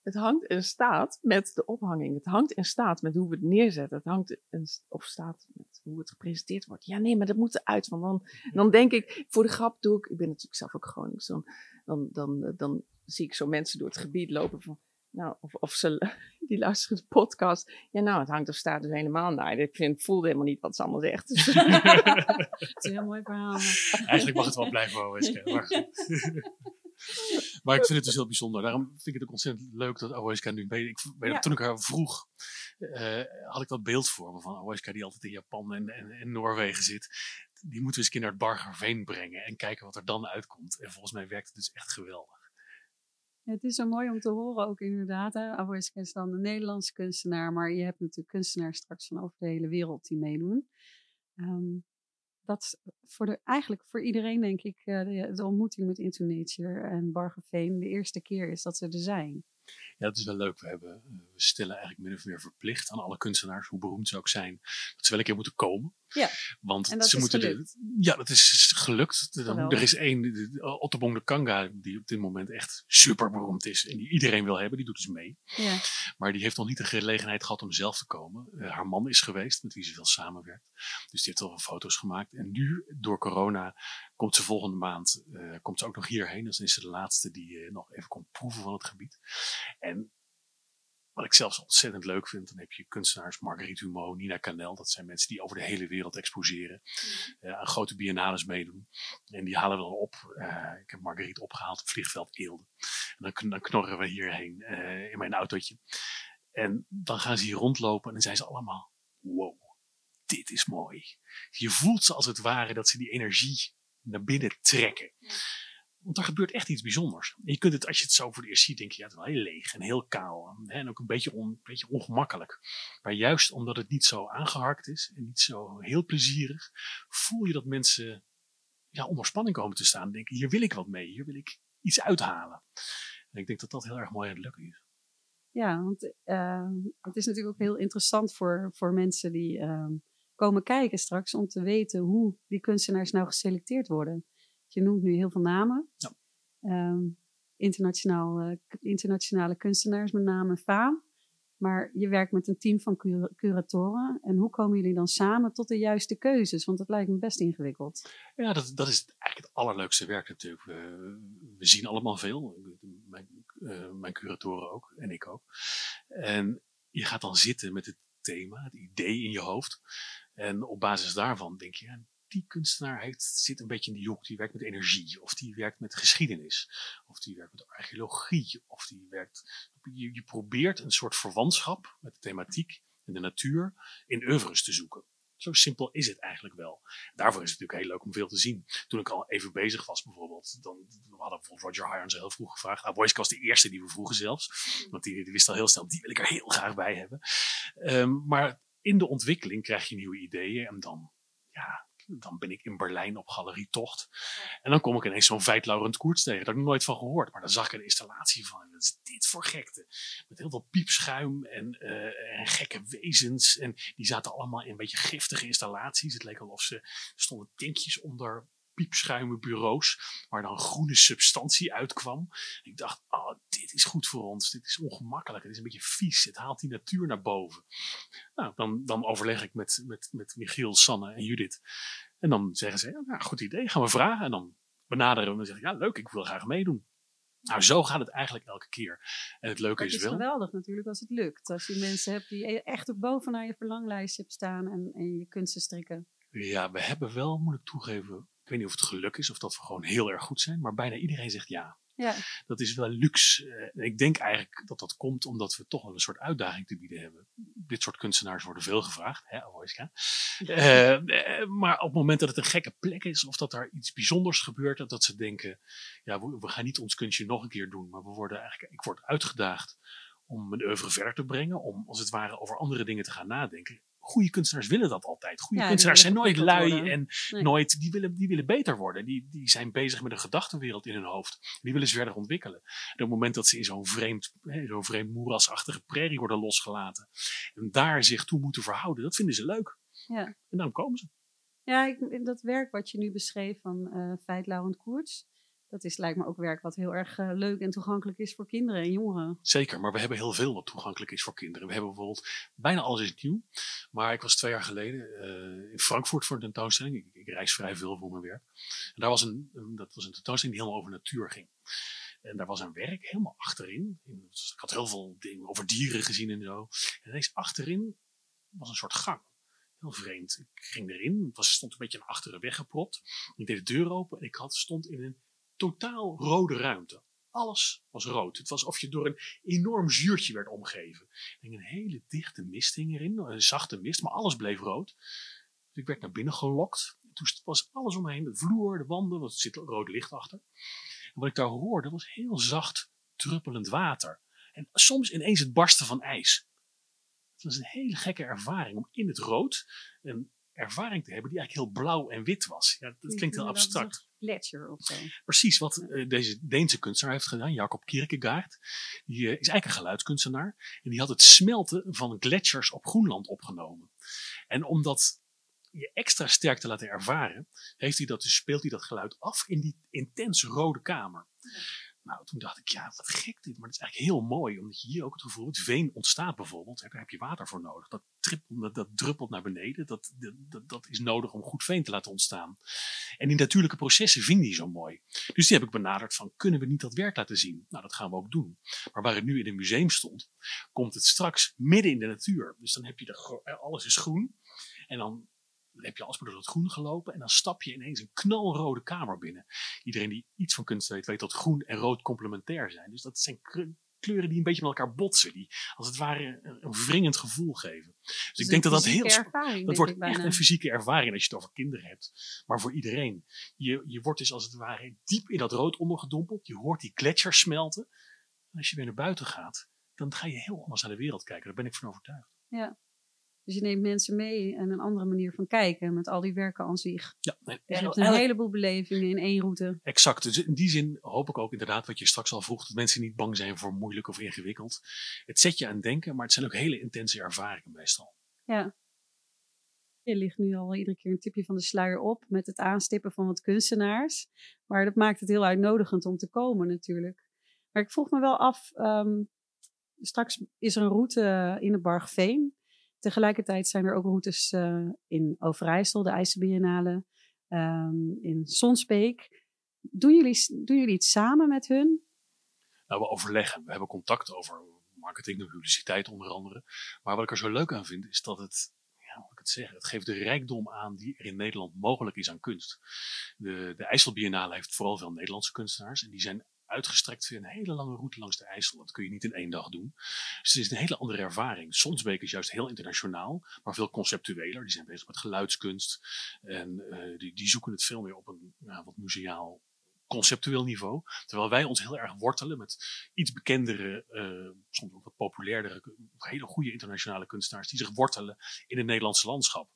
het hangt en staat met de ophanging. Het hangt en staat met hoe we het neerzetten. Het hangt en of staat met hoe het gepresenteerd wordt. Ja, nee, maar dat moet eruit. Want dan, dan denk ik, voor de grap doe ik. Ik ben natuurlijk zelf ook Gronings. Dan, dan, dan, dan zie ik zo mensen door het gebied lopen van. Nou, of, of ze die luisteren de podcast. Ja, nou, het hangt of staat dus helemaal naar. Ik vind, ik voelde helemaal niet wat ze allemaal zegt. Dus- Het is een heel mooi verhaal. Eigenlijk mag het wel blijven Wojska. Maar, maar ik vind het dus heel bijzonder. Daarom vind ik het ook ontzettend leuk dat Wojska nu. Ik Ja. Toen ik haar vroeg, eh, had ik dat beeld voor me van Wojska die altijd in Japan en, en, en Noorwegen zit. Die moeten we eens een keer naar het Bargerveen brengen en kijken wat er dan uitkomt. En volgens mij werkt het dus echt geweldig. Het is zo mooi om te horen ook inderdaad. Avoiska is dan een Nederlandse kunstenaar, maar je hebt natuurlijk kunstenaars straks van over de hele wereld die meedoen. Ehm, dat voor de, eigenlijk voor iedereen denk ik eh, de, de ontmoeting met Into Nature en Bargeveen de eerste keer is dat ze er zijn. Ja, dat is wel leuk. We, hebben, eh, we stellen eigenlijk min of meer verplicht aan alle kunstenaars, hoe beroemd ze ook zijn, dat ze wel een keer moeten komen. Ja, Want en dat ze is moeten de- gelukt. ja, dat is gelukt. Er- Geweldig. er is één, de- de- Ottobong de Kanga, die op dit moment echt super beroemd is en die iedereen wil hebben, die doet dus mee. Ja, Maar die heeft nog niet de gelegenheid gehad om zelf te komen. Eh, haar man is geweest, met wie ze veel samenwerkt. Dus die heeft al wel foto's gemaakt. En nu, door corona, komt ze volgende maand eh, komt ze ook nog hierheen. Dus dan is ze de laatste die eh, nog even komt proeven van het gebied. En wat ik zelfs ontzettend leuk vind, dan heb je kunstenaars Marguerite Humeau, Nina Canel. Dat zijn mensen die over de hele wereld exposeren. eh, aan grote biennales meedoen. En die halen we dan op. Eh, ik heb Marguerite opgehaald op vliegveld Eelde. En dan, kn- dan knorren we hierheen eh, in mijn autootje. En dan gaan ze hier rondlopen en dan zijn ze allemaal, wow, dit is mooi. Je voelt ze als het ware dat ze die energie naar binnen trekken. Want er gebeurt echt iets bijzonders. Je kunt het, als je het zo voor de eerst ziet, denk je, ja, het is wel heel leeg en heel kaal. Hè, en ook een beetje, on, beetje ongemakkelijk. Maar juist omdat het niet zo aangeharkt is en niet zo heel plezierig, voel je dat mensen ja, onder spanning komen te staan. En denken, hier wil ik wat mee, hier wil ik iets uithalen. En ik denk dat dat heel erg mooi aan het lukken is. ja want eh, het is natuurlijk ook heel interessant voor, voor mensen die ehm, komen kijken straks om te weten hoe die kunstenaars nou geselecteerd worden. Je noemt nu heel veel namen. Ja. Ehm, internationaal, eh, internationale kunstenaars met naam en faam. Maar je werkt met een team van cura- curatoren. En hoe komen jullie dan samen tot de juiste keuzes? Want dat lijkt me best ingewikkeld. Ja, dat, dat is eigenlijk het allerleukste werk natuurlijk. We, we zien allemaal veel. Mijn, uh, mijn curatoren ook en ik ook. En je gaat dan zitten met het thema, het idee in je hoofd. En op basis daarvan denk je, ja, die kunstenaar heeft, zit een beetje in die hoek. Die werkt met energie, of die werkt met geschiedenis, of die werkt met archeologie, of die werkt. Je, je probeert een soort verwantschap met de thematiek en de natuur in oeuvres te zoeken. Zo simpel is het eigenlijk wel. Daarvoor is het natuurlijk heel leuk om veel te zien. Toen ik al even bezig was bijvoorbeeld, dan we hadden bijvoorbeeld Roger Hirons heel vroeg gevraagd. Nou, Boyce was de eerste die we vroegen zelfs. Want die, die wist al heel snel, die wil ik er heel graag bij hebben. Um, maar in de ontwikkeling krijg je nieuwe ideeën en dan, ja, dan ben ik in Berlijn op galeritocht. En dan kom ik ineens zo'n Veit Laurent Koerts tegen. Daar heb ik nooit van gehoord. Maar dan zag ik een installatie van. Wat is dit voor gekte? Met heel veel piepschuim en, uh, en gekke wezens. En die zaten allemaal in een beetje giftige installaties. Het leek alsof ze stonden tankjes onder piepschuime bureaus, waar dan groene substantie uitkwam. En ik dacht, oh, dit is goed voor ons. Dit is ongemakkelijk. Het is een beetje vies. Het haalt die natuur naar boven. Nou, dan, dan overleg ik met, met, met Michiel, Sanne en Judith. En dan zeggen ze, ja, goed idee, gaan we vragen. En dan benaderen we en zeggen, ja, leuk, ik wil graag meedoen. Nou, zo gaat het eigenlijk elke keer. En het leuke het is, is wel. geweldig natuurlijk als het lukt. Als je mensen hebt die echt ook bovenaan je verlanglijst hebt staan en, en je kunsten strikken. Ja, we hebben wel, moet ik toegeven, weet niet of het geluk is of dat we gewoon heel erg goed zijn, maar bijna iedereen zegt ja. Ja. Dat is wel luxe. Uh, ik denk eigenlijk dat dat komt omdat we toch wel een soort uitdaging te bieden hebben. Dit soort kunstenaars worden veel gevraagd, hè, Avoiska. Uh, uh, maar op het moment dat het een gekke plek is of dat er iets bijzonders gebeurt, dat, dat ze denken, ja, we, we, gaan niet ons kunstje nog een keer doen, maar we worden eigenlijk, ik word uitgedaagd om mijn oeuvre verder te brengen, om als het ware over andere dingen te gaan nadenken goede kunstenaars willen dat altijd. Goede Ja, kunstenaars zijn nooit lui en Nee. nooit, die willen, die willen beter worden. Die, die zijn bezig met een gedachtenwereld in hun hoofd. Die willen ze verder ontwikkelen. En op het moment dat ze in zo'n vreemd, zo'n vreemd moerasachtige prairie worden losgelaten en daar zich toe moeten verhouden, dat vinden ze leuk. Ja. En dan komen ze. Ja, ik, dat werk wat je nu beschreef van eh Feit Laurent Koerts, dat is lijkt me ook werk wat heel erg eh, leuk en toegankelijk is voor kinderen en jongeren. Zeker, maar we hebben heel veel wat toegankelijk is voor kinderen. We hebben bijvoorbeeld, bijna alles is nieuw. Maar ik was twee jaar geleden uh, in Frankfurt voor een tentoonstelling. Ik, reis vrij veel voor mijn werk. En daar was een, dat was een tentoonstelling die helemaal over natuur ging. En daar was een werk helemaal achterin. Ik had heel veel dingen over dieren gezien en zo. En ineens achterin was een soort gang. Heel vreemd. Ik ging erin. Het stond een beetje naar achteren weggepropt. Ik deed de deur open en ik had, stond in een totaal rode ruimte. Alles was rood. Het was alsof je door een enorm zuurtje werd omgeven. En een hele dichte mist hing erin, een zachte mist, maar alles bleef rood. Dus ik werd naar binnen gelokt. Toen was alles om me heen, de vloer, de wanden, want er zit rood licht achter. En wat ik daar hoorde was heel zacht druppelend water. En soms ineens het barsten van ijs. Het was een hele gekke ervaring om in het rood een ervaring te hebben die eigenlijk heel blauw en wit was. Ja, dat klinkt heel abstract. Gletscher of zo. Precies, wat uh, deze Deense kunstenaar heeft gedaan, Jacob Kierkegaard. Die uh, is eigenlijk een geluidskunstenaar. En die had het smelten van gletsjers op Groenland opgenomen. En om dat je extra sterk te laten ervaren, heeft hij dat, dus speelt hij dat geluid af in die intens rode kamer. Ja. Nou, toen dacht ik, ja, wat gek dit. Maar het is eigenlijk heel mooi, omdat je hier ook het gevoel, het veen ontstaat bijvoorbeeld. Daar heb je water voor nodig. Dat, dat, dat druppelt naar beneden. Dat, dat, dat is nodig om goed veen te laten ontstaan. En die natuurlijke processen vind hij zo mooi. Dus die heb ik benaderd van, kunnen we niet dat werk laten zien? Nou, dat gaan we ook doen. Maar waar het nu in een museum stond, komt het straks midden in de natuur. Dus dan heb je de, alles is groen. En dan heb je alsmaar door het groen gelopen en dan stap je ineens een knalrode kamer binnen. Iedereen die iets van kunst weet, weet dat groen en rood complementair zijn. Dus dat zijn kleuren die een beetje met elkaar botsen, die als het ware een, wringend gevoel geven. Dus, dus ik denk dat dat heel. Ervaring, dat wordt echt een fysieke ervaring als je het over kinderen hebt. Maar voor iedereen. Je, je wordt dus als het ware diep in dat rood ondergedompeld. Je hoort die gletsjers smelten. En als je weer naar buiten gaat, dan ga je heel anders naar de wereld kijken. Daar ben ik van overtuigd. Ja. Dus je neemt mensen mee en een andere manier van kijken met al die werken aan zich. Ja, nee, je hebt een heleboel belevingen in één route. Exact. Dus in die zin hoop ik ook inderdaad wat je straks al vroeg, dat mensen niet bang zijn voor moeilijk of ingewikkeld. Het zet je aan het denken, maar het zijn ook hele intense ervaringen meestal. Ja. Je ligt nu al iedere keer een tipje van de sluier op met het aanstippen van wat kunstenaars. Maar dat maakt het heel uitnodigend om te komen natuurlijk. Maar ik vroeg me wel af, um, straks is er een route in de Bargveen. Tegelijkertijd zijn er ook routes uh, in Overijssel, de IJsselbiennale, um, in Sonsbeek. Doen jullie, doen jullie het samen met hun? Nou, we overleggen. We hebben contact over marketing en publiciteit onder andere. Maar wat ik er zo leuk aan vind, is dat het ja, ik het zeggen, het geeft de rijkdom aan die er in Nederland mogelijk is aan kunst. De, de IJsselbiennale heeft vooral veel Nederlandse kunstenaars en die zijn uitgestrekt via een hele lange route langs de IJssel. Dat kun je niet in één dag doen. Dus het is een hele andere ervaring. Sonsbeek is juist heel internationaal, maar veel conceptueler. Die zijn bezig met geluidskunst en uh, die, die zoeken het veel meer op een wat museaal conceptueel niveau. Terwijl wij ons heel erg wortelen met iets bekendere, uh, soms ook wat populairdere, hele goede internationale kunstenaars die zich wortelen in het Nederlandse landschap.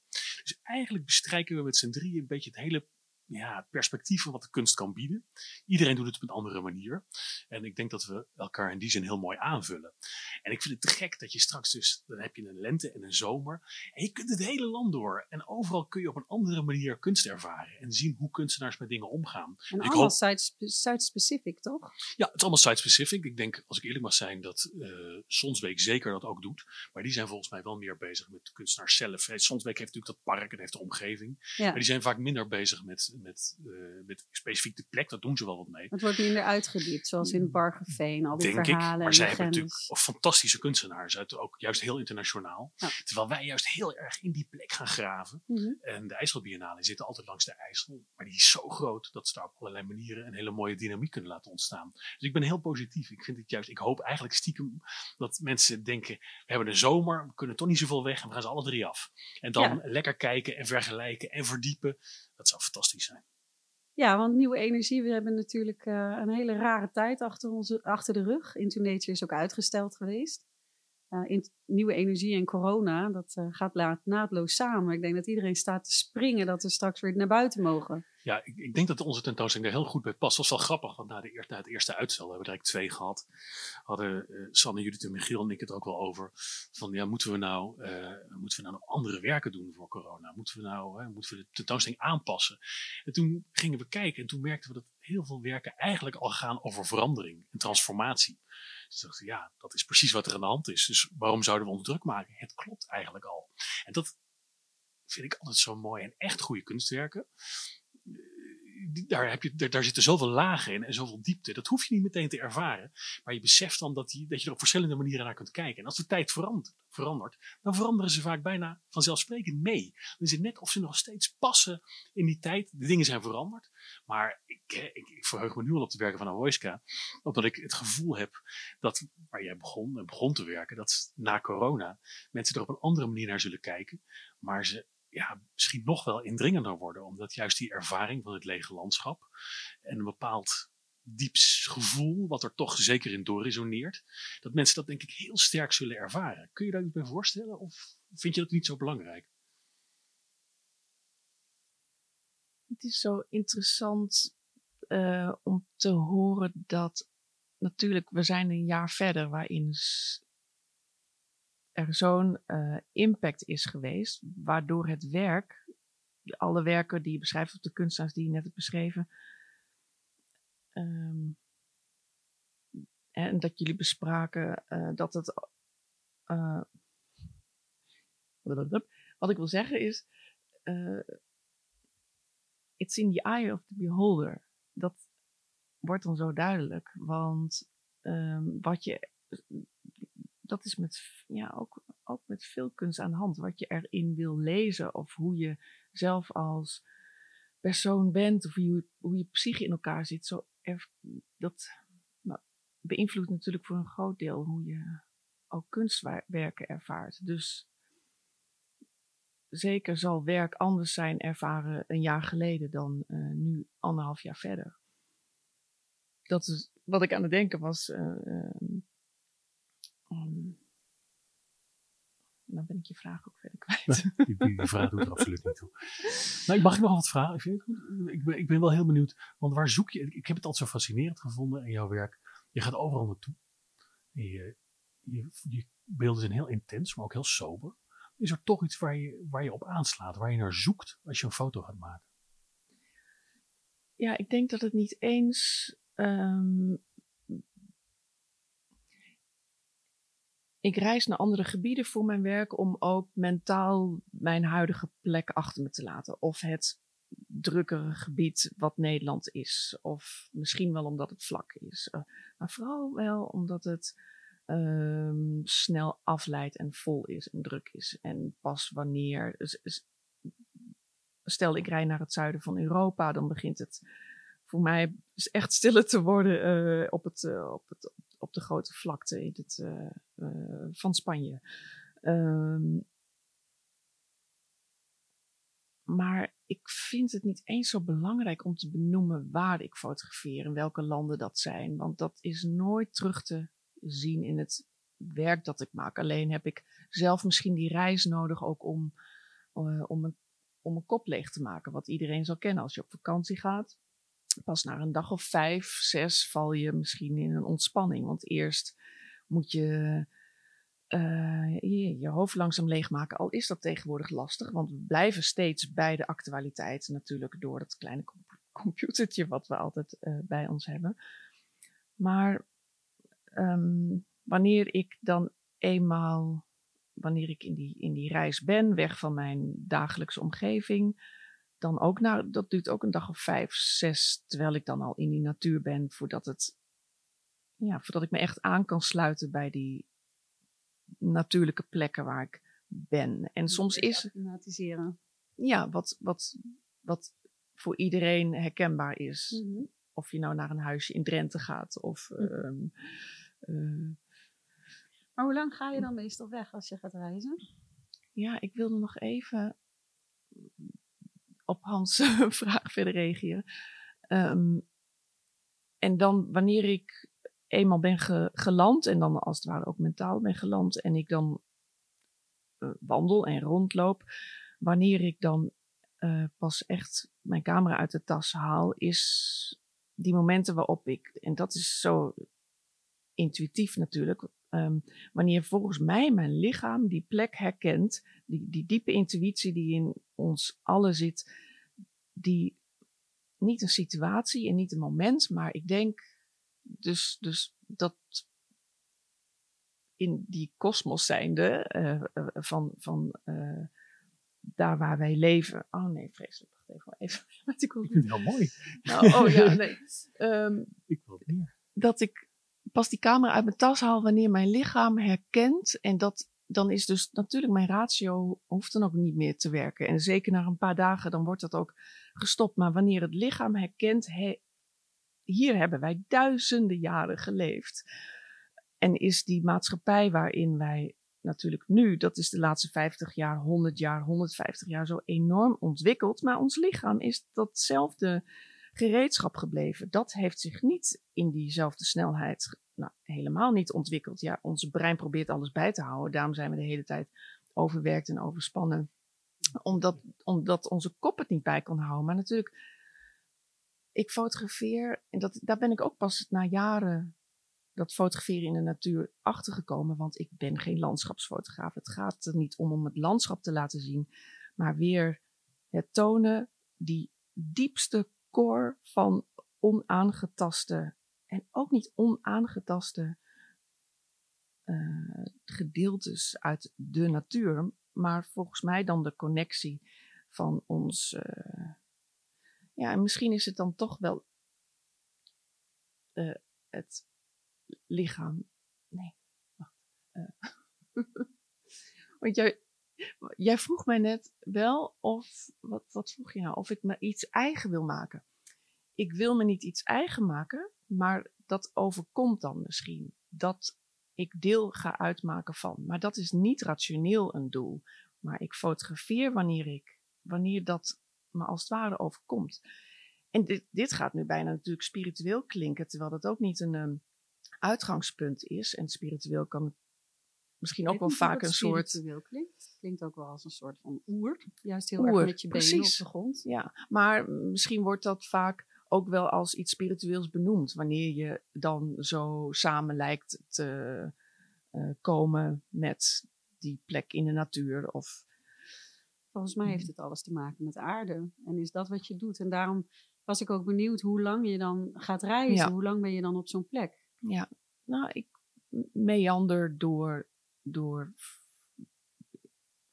Dus eigenlijk bestrijken we met z'n drieën een beetje het hele ja, perspectief van wat de kunst kan bieden. Iedereen doet het op een andere manier. En ik denk dat we elkaar in die zin heel mooi aanvullen. En ik vind het te gek dat je straks dus, dan heb je een lente en een zomer. En je kunt het hele land door. En overal kun je op een andere manier kunst ervaren. En zien hoe kunstenaars met dingen omgaan. En allemaal site-specific, toch? Ja, het is allemaal site-specific. Ik denk, als ik eerlijk mag zijn, dat uh, Sonsweek zeker dat ook doet. Maar die zijn volgens mij wel meer bezig met de kunstenaars zelf. Sonsweek heeft natuurlijk dat park en heeft de omgeving. Ja. Maar die zijn vaak minder bezig met met, uh, met specifiek de plek. Dat doen ze wel wat mee. Het wordt minder uitgediept, zoals in Bargeveen, al die Denk verhalen. Ik, maar zij hebben natuurlijk fantastische kunstenaars, uit, ook juist heel internationaal. Terwijl wij juist heel erg in die plek gaan graven. Mm -hmm. En de IJsselbiennale zitten altijd langs de IJssel. Maar die is zo groot dat ze daar op allerlei manieren een hele mooie dynamiek kunnen laten ontstaan. Dus ik ben heel positief. Ik vind het juist, ik hoop eigenlijk stiekem dat mensen denken, we hebben de zomer, we kunnen toch niet zoveel weg en we gaan ze alle drie af. En dan ja. lekker kijken en vergelijken en verdiepen. Dat zou fantastisch Ja, want nieuwe energie, we hebben natuurlijk uh, een hele rare tijd achter, onze, achter de rug. Into is ook uitgesteld geweest. Uh, in, nieuwe energie en corona, dat uh, gaat naadloos samen. Ik denk dat iedereen staat te springen dat we straks weer naar buiten mogen. Ja, ik, ik, denk dat onze tentoonstelling daar heel goed bij past. Dat was wel grappig, want na, de, na het eerste uitstel, we hebben er twee gehad, hadden uh, Sanne, Judith en Michiel en ik het ook wel over. Van ja, moeten we nou, uh, moeten we nou nog andere werken doen voor corona? Moeten we nou, moeten we de tentoonstelling aanpassen? En toen gingen we kijken en toen merkten we dat heel veel werken eigenlijk al gaan over verandering en transformatie. Dus dachten ja, dat is precies wat er aan de hand is. Dus waarom zouden we ons druk maken? Het klopt eigenlijk al. En dat vind ik altijd zo mooi en echt goede kunstwerken daar, heb je, daar, zitten zoveel lagen in en zoveel diepte. Dat hoef je niet meteen te ervaren. Maar je beseft dan dat, die, dat je er op verschillende manieren naar kunt kijken. En als de tijd verandert, verandert dan veranderen ze vaak bijna vanzelfsprekend mee. Dan is het net of ze nog steeds passen in die tijd. De dingen zijn veranderd. Maar ik, ik, verheug me nu al op de werken van Avoiska. Omdat ik het gevoel heb dat waar jij begon, begon te werken, dat na corona mensen er op een andere manier naar zullen kijken. Maar ze ja, misschien nog wel indringender worden. Omdat juist die ervaring van het lege landschap en een bepaald dieps gevoel, wat er toch zeker in doorresoneert, dat mensen dat denk ik heel sterk zullen ervaren. Kun je daar iets bij voorstellen of vind je dat niet zo belangrijk? Het is zo interessant uh, om te horen dat natuurlijk, we zijn een jaar verder waarin er zo'n uh, impact is geweest, waardoor het werk, alle werken die je beschrijft, of de kunstenaars die je net hebt beschreven, um, en dat jullie bespraken uh, dat het. Uh, wat ik wil zeggen is. it's in the eye of the beholder. Dat wordt dan zo duidelijk. Want um, wat je dat is met, ja, ook, ook met veel kunst aan de hand. Wat je erin wil lezen of hoe je zelf als persoon bent of hoe, hoe je psyche in elkaar zit. Zo dat nou, beïnvloedt natuurlijk voor een groot deel hoe je ook kunstwerken ervaart. Dus zeker zal werk anders zijn ervaren een jaar geleden dan uh, nu anderhalf jaar verder. Dat is wat ik aan het denken was. Uh, Um, dan ben ik je vraag ook verder kwijt. die, die, vraag doet er absoluut niet toe. Nou, mag ik nog wat vragen? Ik ben, ik ben wel heel benieuwd, want waar zoek je? Ik heb het altijd zo fascinerend gevonden in jouw werk. Je gaat overal naartoe. Je, je, je beelden zijn heel intens, maar ook heel sober. Is er toch iets waar je, waar je op aanslaat, waar je naar zoekt als je een foto gaat maken? Ja, ik denk dat het niet eens um, ik reis naar andere gebieden voor mijn werk om ook mentaal mijn huidige plek achter me te laten. Of het drukkere gebied wat Nederland is. Of misschien wel omdat het vlak is. Uh, maar vooral wel omdat het um, snel afleidt en vol is en druk is. En pas wanneer. Stel, ik rij naar het zuiden van Europa, dan begint het voor mij echt stiller te worden uh, op, het, uh, op, het, de grote vlakte in het, uh, van Spanje. Um, maar ik vind het niet eens zo belangrijk om te benoemen waar ik fotografeer en welke landen dat zijn. Want dat is nooit terug te zien in het werk dat ik maak. Alleen heb ik zelf misschien die reis nodig ook om, uh, om, een, om een kop leeg te maken. Wat iedereen zal kennen als je op vakantie gaat. Pas na een dag of vijf, zes val je misschien in een ontspanning. Want eerst moet je uh, je, je, hoofd langzaam leegmaken. Al is dat tegenwoordig lastig, want we blijven steeds bij de actualiteit natuurlijk door dat kleine computertje wat we altijd uh, bij ons hebben. Maar um, wanneer ik dan eenmaal, wanneer ik in die, in die reis ben, weg van mijn dagelijkse omgeving, dan ook naar, dat duurt ook een dag of vijf, zes, terwijl ik dan al in die natuur ben, voordat het, ja, voordat ik me echt aan kan sluiten bij die natuurlijke plekken waar ik ben. En soms is. Automatiseren. Ja, wat, wat, wat voor iedereen herkenbaar is. Mm -hmm. Of je nou naar een huisje in Drenthe gaat of. Um, uh, maar hoe lang ga je dan meestal weg als je gaat reizen? Ja, ik wilde nog even op Hans' vraag verder reageren. Um, en dan wanneer ik eenmaal ben ge, geland en dan als het ware ook mentaal ben geland en ik dan uh, wandel en rondloop, wanneer ik dan uh, pas echt mijn camera uit de tas haal, is die momenten waarop ik, en dat is zo intuïtief natuurlijk, um, wanneer volgens mij mijn lichaam die plek herkent, die, die diepe intuïtie die in ons allen zit, die niet een situatie en niet een moment, maar ik denk dus, dus dat in die kosmos zijnde uh, uh, van, van uh, daar waar wij leven. Oh nee, vreselijk. Wacht even. even ik vind het heel mooi. Nou, oh ja, nee. Um, ik wil het meer. Dat ik pas die camera uit mijn tas haal wanneer mijn lichaam herkent. En dat, dan is dus natuurlijk mijn ratio hoeft dan ook niet meer te werken. En zeker na een paar dagen dan wordt dat ook gestopt. Maar wanneer het lichaam herkent, he, hier hebben wij duizenden jaren geleefd. En is die maatschappij waarin wij natuurlijk nu, dat is de laatste 50 jaar, 100 jaar, 150 jaar zo enorm ontwikkeld. Maar ons lichaam is datzelfde gereedschap gebleven. Dat heeft zich niet in diezelfde snelheid nou, helemaal niet ontwikkeld. Ja, ons brein probeert alles bij te houden. Daarom zijn we de hele tijd overwerkt en overspannen. Omdat, omdat onze kop het niet bij kon houden. Maar natuurlijk ik fotografeer, en dat, daar ben ik ook pas na jaren dat fotograferen in de natuur achtergekomen, want ik ben geen landschapsfotograaf. Het gaat er niet om om het landschap te laten zien, maar weer het tonen, die diepste van onaangetaste en ook niet onaangetaste uh, gedeeltes uit de natuur, maar volgens mij dan de connectie van ons. Uh, ja, en misschien is het dan toch wel uh, het lichaam. Nee, wacht. Want jij, jij vroeg mij net wel of. Wat, wat vroeg je nou? Of ik me iets eigen wil maken. Ik wil me niet iets eigen maken, maar dat overkomt dan misschien. Dat ik deel ga uitmaken van. Maar dat is niet rationeel een doel. Maar ik fotografeer wanneer ik, wanneer dat me als het ware overkomt. En dit, dit gaat nu bijna natuurlijk spiritueel klinken, terwijl dat ook niet een um, uitgangspunt is. En spiritueel kan misschien ook wel vaak een soort. Spiritueel klinkt. Klinkt ook wel als een soort van oer. Juist heel oer, erg met je benen precies. op de grond. Ja, maar misschien wordt dat vaak ook wel als iets spiritueels benoemd. Wanneer je dan zo samen lijkt te uh, komen met die plek in de natuur. Of Volgens mij heeft het alles te maken met aarde. En is dat wat je doet. En daarom was ik ook benieuwd hoe lang je dan gaat reizen. Hoe lang ben je dan op zo'n plek? Ja, nou, ik meander door door.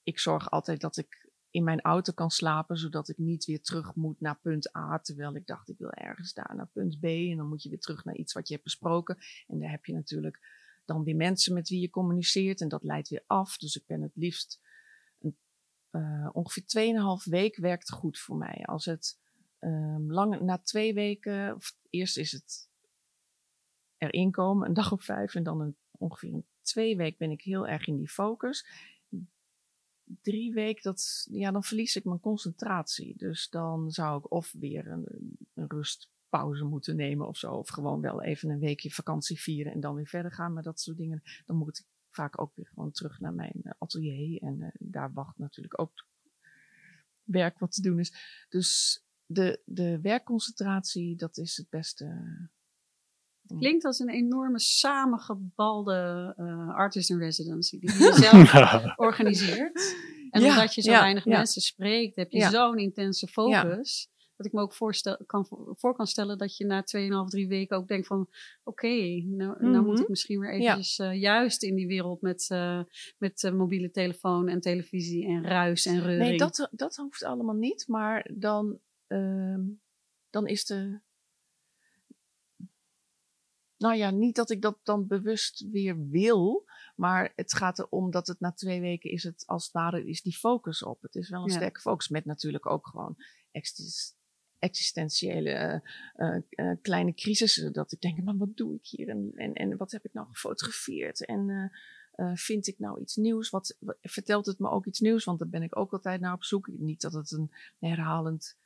Ik zorg altijd dat ik in mijn auto kan slapen, zodat ik niet weer terug moet naar punt A, terwijl ik dacht ik wil ergens daar naar punt B en dan moet je weer terug naar iets wat je hebt besproken. En daar heb je natuurlijk dan weer mensen met wie je communiceert en dat leidt weer af. Dus ik ben het liefst een, uh, ongeveer 2,5 week werkt goed voor mij. Als het um, na twee weken, of eerst is het erin komen, een dag of vijf, en dan een, ongeveer een twee weken ben ik heel erg in die focus. Drie weken, dat, ja, dan verlies ik mijn concentratie. Dus dan zou ik of weer een, een rustpauze moeten nemen of zo. Of gewoon wel even een weekje vakantie vieren en dan weer verder gaan. Maar dat soort dingen, dan moet ik vaak ook weer gewoon terug naar mijn eh, atelier. En uh, daar wacht natuurlijk ook werk wat te doen is. Dus de, de werkconcentratie, dat is het beste. Het klinkt als een enorme samengebalde uh, artist in residency die je zelf organiseert. En ja, omdat je zo ja, weinig ja. mensen spreekt, heb je zo'n intense focus. Dat ik me ook voorstel, kan, voor kan stellen dat je na 2,5, 3 weken ook denkt van... Oké, okay, nou, mm -hmm. nou, moet ik misschien weer eventjes uh, juist in die wereld met, uh, met mobiele telefoon en televisie en ruis en reuring. Nee, dat, dat hoeft allemaal niet. Maar dan uh, dan is de. Nou ja, niet dat ik dat dan bewust weer wil, maar het gaat erom dat het na twee weken is het als het ware is die focus op. Het is wel een ja. sterke focus met natuurlijk ook gewoon existentiële uh, uh, kleine crisissen. Dat ik denk, maar wat doe ik hier en, en, en wat heb ik nou gefotografeerd en uh, vind ik nou iets nieuws? Wat, wat, vertelt het me ook iets nieuws? Want daar ben ik ook altijd naar op zoek. Niet dat het een herhalend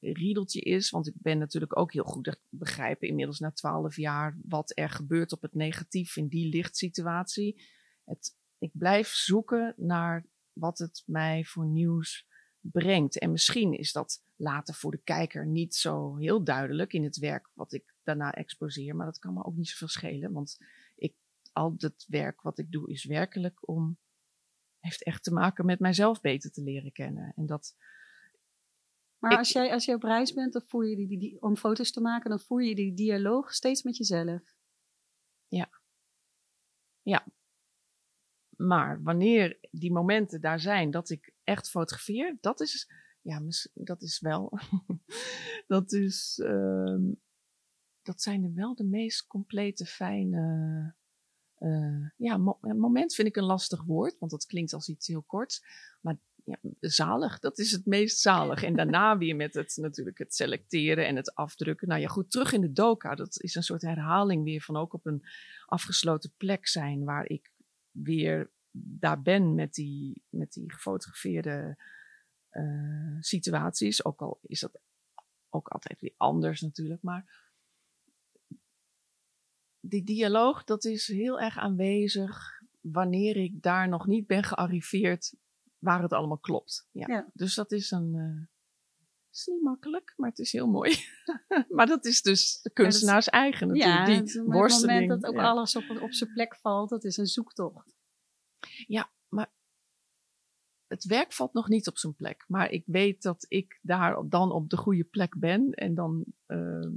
riedeltje is. Want ik ben natuurlijk ook heel goed begrijpen inmiddels na twaalf jaar wat er gebeurt op het negatief in die lichtsituatie. Het, ik blijf zoeken naar wat het mij voor nieuws brengt. En misschien is dat later voor de kijker niet zo heel duidelijk in het werk wat ik daarna exposeer. Maar dat kan me ook niet zoveel schelen. Want ik, al het werk wat ik doe is werkelijk om. heeft echt te maken met mijzelf beter te leren kennen. En dat maar ik, als, jij, als jij op reis bent dan voer je die, die, die, om foto's te maken, dan voer je die dialoog steeds met jezelf. Ja. Ja. Maar wanneer die momenten daar zijn dat ik echt fotografeer, dat is, ja, dat is wel, dat is, uh, dat zijn er wel de meest complete, fijne, uh, ja, mo moment vind ik een lastig woord, want dat klinkt als iets heel korts. Maar ja, zalig. Dat is het meest zalig. En daarna weer met het natuurlijk het selecteren en het afdrukken. Nou ja, goed, terug in de doka. Dat is een soort herhaling weer van ook op een afgesloten plek zijn waar ik weer daar ben met die, met die gefotografeerde uh, situaties. Ook al is dat ook altijd weer anders natuurlijk. Maar die dialoog, dat is heel erg aanwezig wanneer ik daar nog niet ben gearriveerd waar het allemaal klopt. Ja. ja. Dus dat is een. Uh, is niet makkelijk, maar het is heel mooi. maar dat is dus de kunstenaars eigen natuurlijk. Ja, die het, het moment dat ook ja. alles op, op zijn plek valt, dat is een zoektocht. Ja, maar het werk valt nog niet op zijn plek. Maar ik weet dat ik daar dan op de goede plek ben. En dan, uh,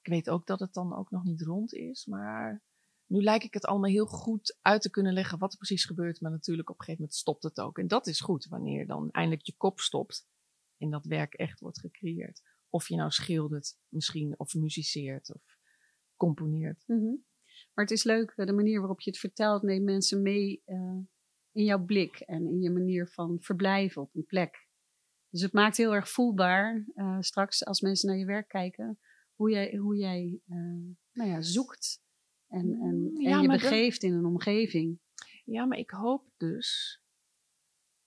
ik weet ook dat het dan ook nog niet rond is. Maar nu lijkt ik het allemaal heel goed uit te kunnen leggen wat er precies gebeurt. Maar natuurlijk op een gegeven moment stopt het ook. En dat is goed wanneer dan eindelijk je kop stopt en dat werk echt wordt gecreëerd. Of je nou schildert misschien, of muziceert, of componeert. -hmm. Maar het is leuk, de manier waarop je het vertelt neemt mensen mee uh, in jouw blik en in je manier van verblijven op een plek. Dus het maakt heel erg voelbaar uh, straks als mensen naar je werk kijken, hoe jij, hoe jij nou ja, zoekt en, en, ja, en je begeeft in een omgeving. Ja, maar ik hoop dus.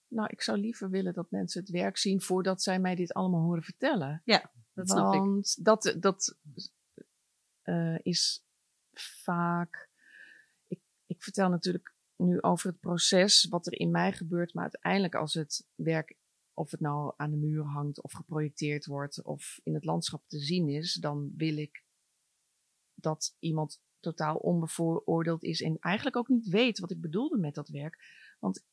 Nou, ik zou liever willen dat mensen het werk zien voordat zij mij dit allemaal horen vertellen. Ja, dat snap Want ik. dat, dat uh, is vaak. Ik, ik vertel natuurlijk nu over het proces, wat er in mij gebeurt, maar uiteindelijk als het werk, of het nou aan de muur hangt of geprojecteerd wordt of in het landschap te zien is, dan wil ik dat iemand totaal onbevooroordeeld is en eigenlijk ook niet weet wat ik bedoelde met dat werk. Want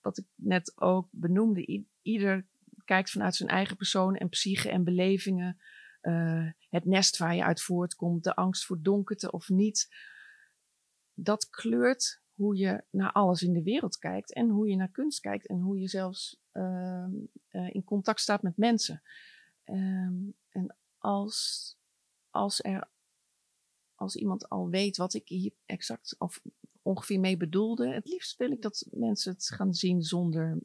wat ik net ook benoemde, ieder kijkt vanuit zijn eigen persoon en psyche en belevingen. Uh, het nest waar je uit voortkomt, de angst voor donkerte of niet. Dat kleurt hoe je naar alles in de wereld kijkt en hoe je naar kunst kijkt en hoe je zelfs ehm, eh, in contact staat met mensen. Ehm, en als, als er als iemand al weet wat ik hier exact of ongeveer mee bedoelde, het liefst wil ik dat mensen het gaan zien zonder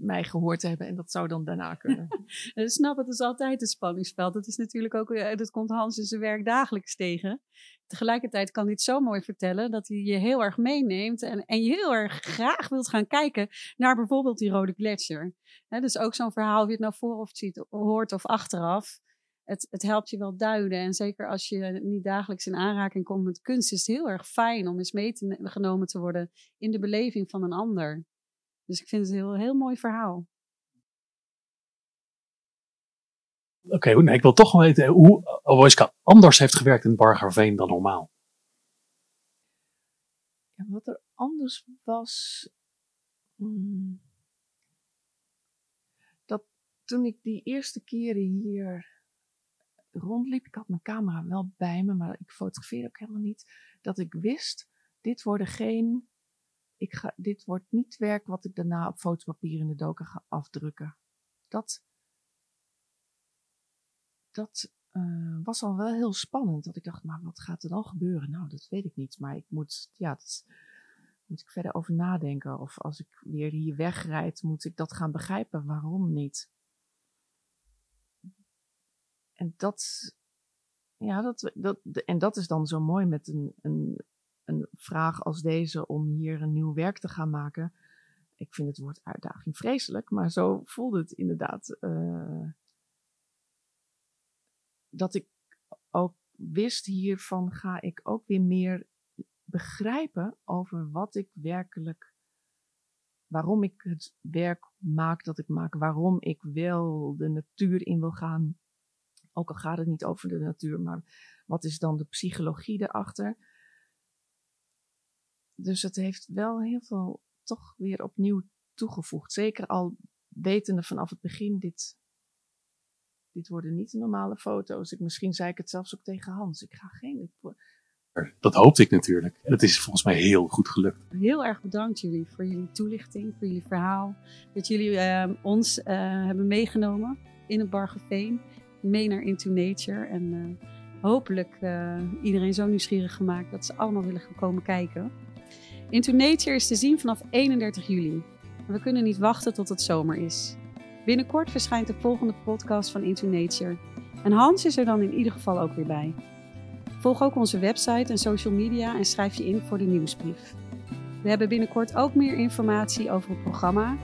mij gehoord te hebben. En dat zou dan daarna kunnen. ik snap, het is altijd een spanningsveld. Dat is natuurlijk ook, eh, dat komt Hans in zijn werk dagelijks tegen. Tegelijkertijd kan hij het zo mooi vertellen dat hij je heel erg meeneemt en, en je heel erg graag wilt gaan kijken naar bijvoorbeeld die rode gletsjer. dus ook zo'n verhaal, je het nou voor of ziet, hoort of achteraf. Het, het, helpt je wel duiden. En zeker als je niet dagelijks in aanraking komt met kunst, is het heel erg fijn om eens meegenomen te worden in de beleving van een ander. Dus ik vind het een heel, heel mooi verhaal. Oké, okay, ik wil toch weten hoe Avoiska anders heeft gewerkt in Bargerveen dan normaal. Ja, wat er anders was. Hmm, dat toen ik die eerste keren hier rondliep, ik had mijn camera wel bij me, maar ik fotografeerde ook helemaal niet. Dat ik wist, dit worden geen ik ga, dit wordt niet werk wat ik daarna op fotopapier in de doken ga afdrukken. Dat, dat uh, was al wel heel spannend. Dat ik dacht, maar wat gaat er dan gebeuren? Nou, dat weet ik niet. Maar ik moet, ja, moet ik verder over nadenken. Of als ik weer hier wegrijd, moet ik dat gaan begrijpen. Waarom niet? En dat, ja, dat, dat, en dat is dan zo mooi met een, een, een vraag als deze om hier een nieuw werk te gaan maken. Ik vind het woord uitdaging vreselijk, maar zo voelde het inderdaad. Uh, dat ik ook wist hiervan ga ik ook weer meer begrijpen over wat ik werkelijk, waarom ik het werk maak dat ik maak, waarom ik wel de natuur in wil gaan. Ook al gaat het niet over de natuur, maar wat is dan de psychologie erachter? Dus het heeft wel heel veel toch weer opnieuw toegevoegd. Zeker al wetende vanaf het begin, dit, dit worden niet de normale foto's. Ik, misschien zei ik het zelfs ook tegen Hans. Ik ga geen... Ik, dat hoopte ik natuurlijk. En het is volgens mij heel goed gelukt. Heel erg bedankt jullie voor jullie toelichting, voor jullie verhaal. Dat jullie uh, ons uh, hebben meegenomen in het Bargeveen. Mee naar Into Nature. En uh, hopelijk iedereen zo nieuwsgierig gemaakt dat ze allemaal willen komen kijken. Into Nature is te zien vanaf 31 juli. we kunnen niet wachten tot het zomer is. Binnenkort verschijnt de volgende podcast van Into Nature. En Hans is er dan in ieder geval ook weer bij. Volg ook onze website en social media en schrijf je in voor de nieuwsbrief. We hebben binnenkort ook meer informatie over het programma,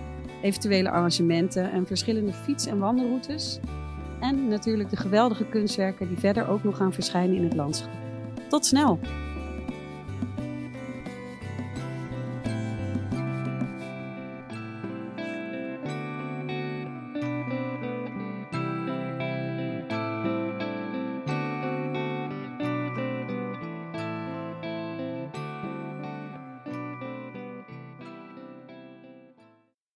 eventuele arrangementen en verschillende fiets- en wandelroutes. En natuurlijk de geweldige kunstwerken die verder ook nog gaan verschijnen in het landschap. Tot snel!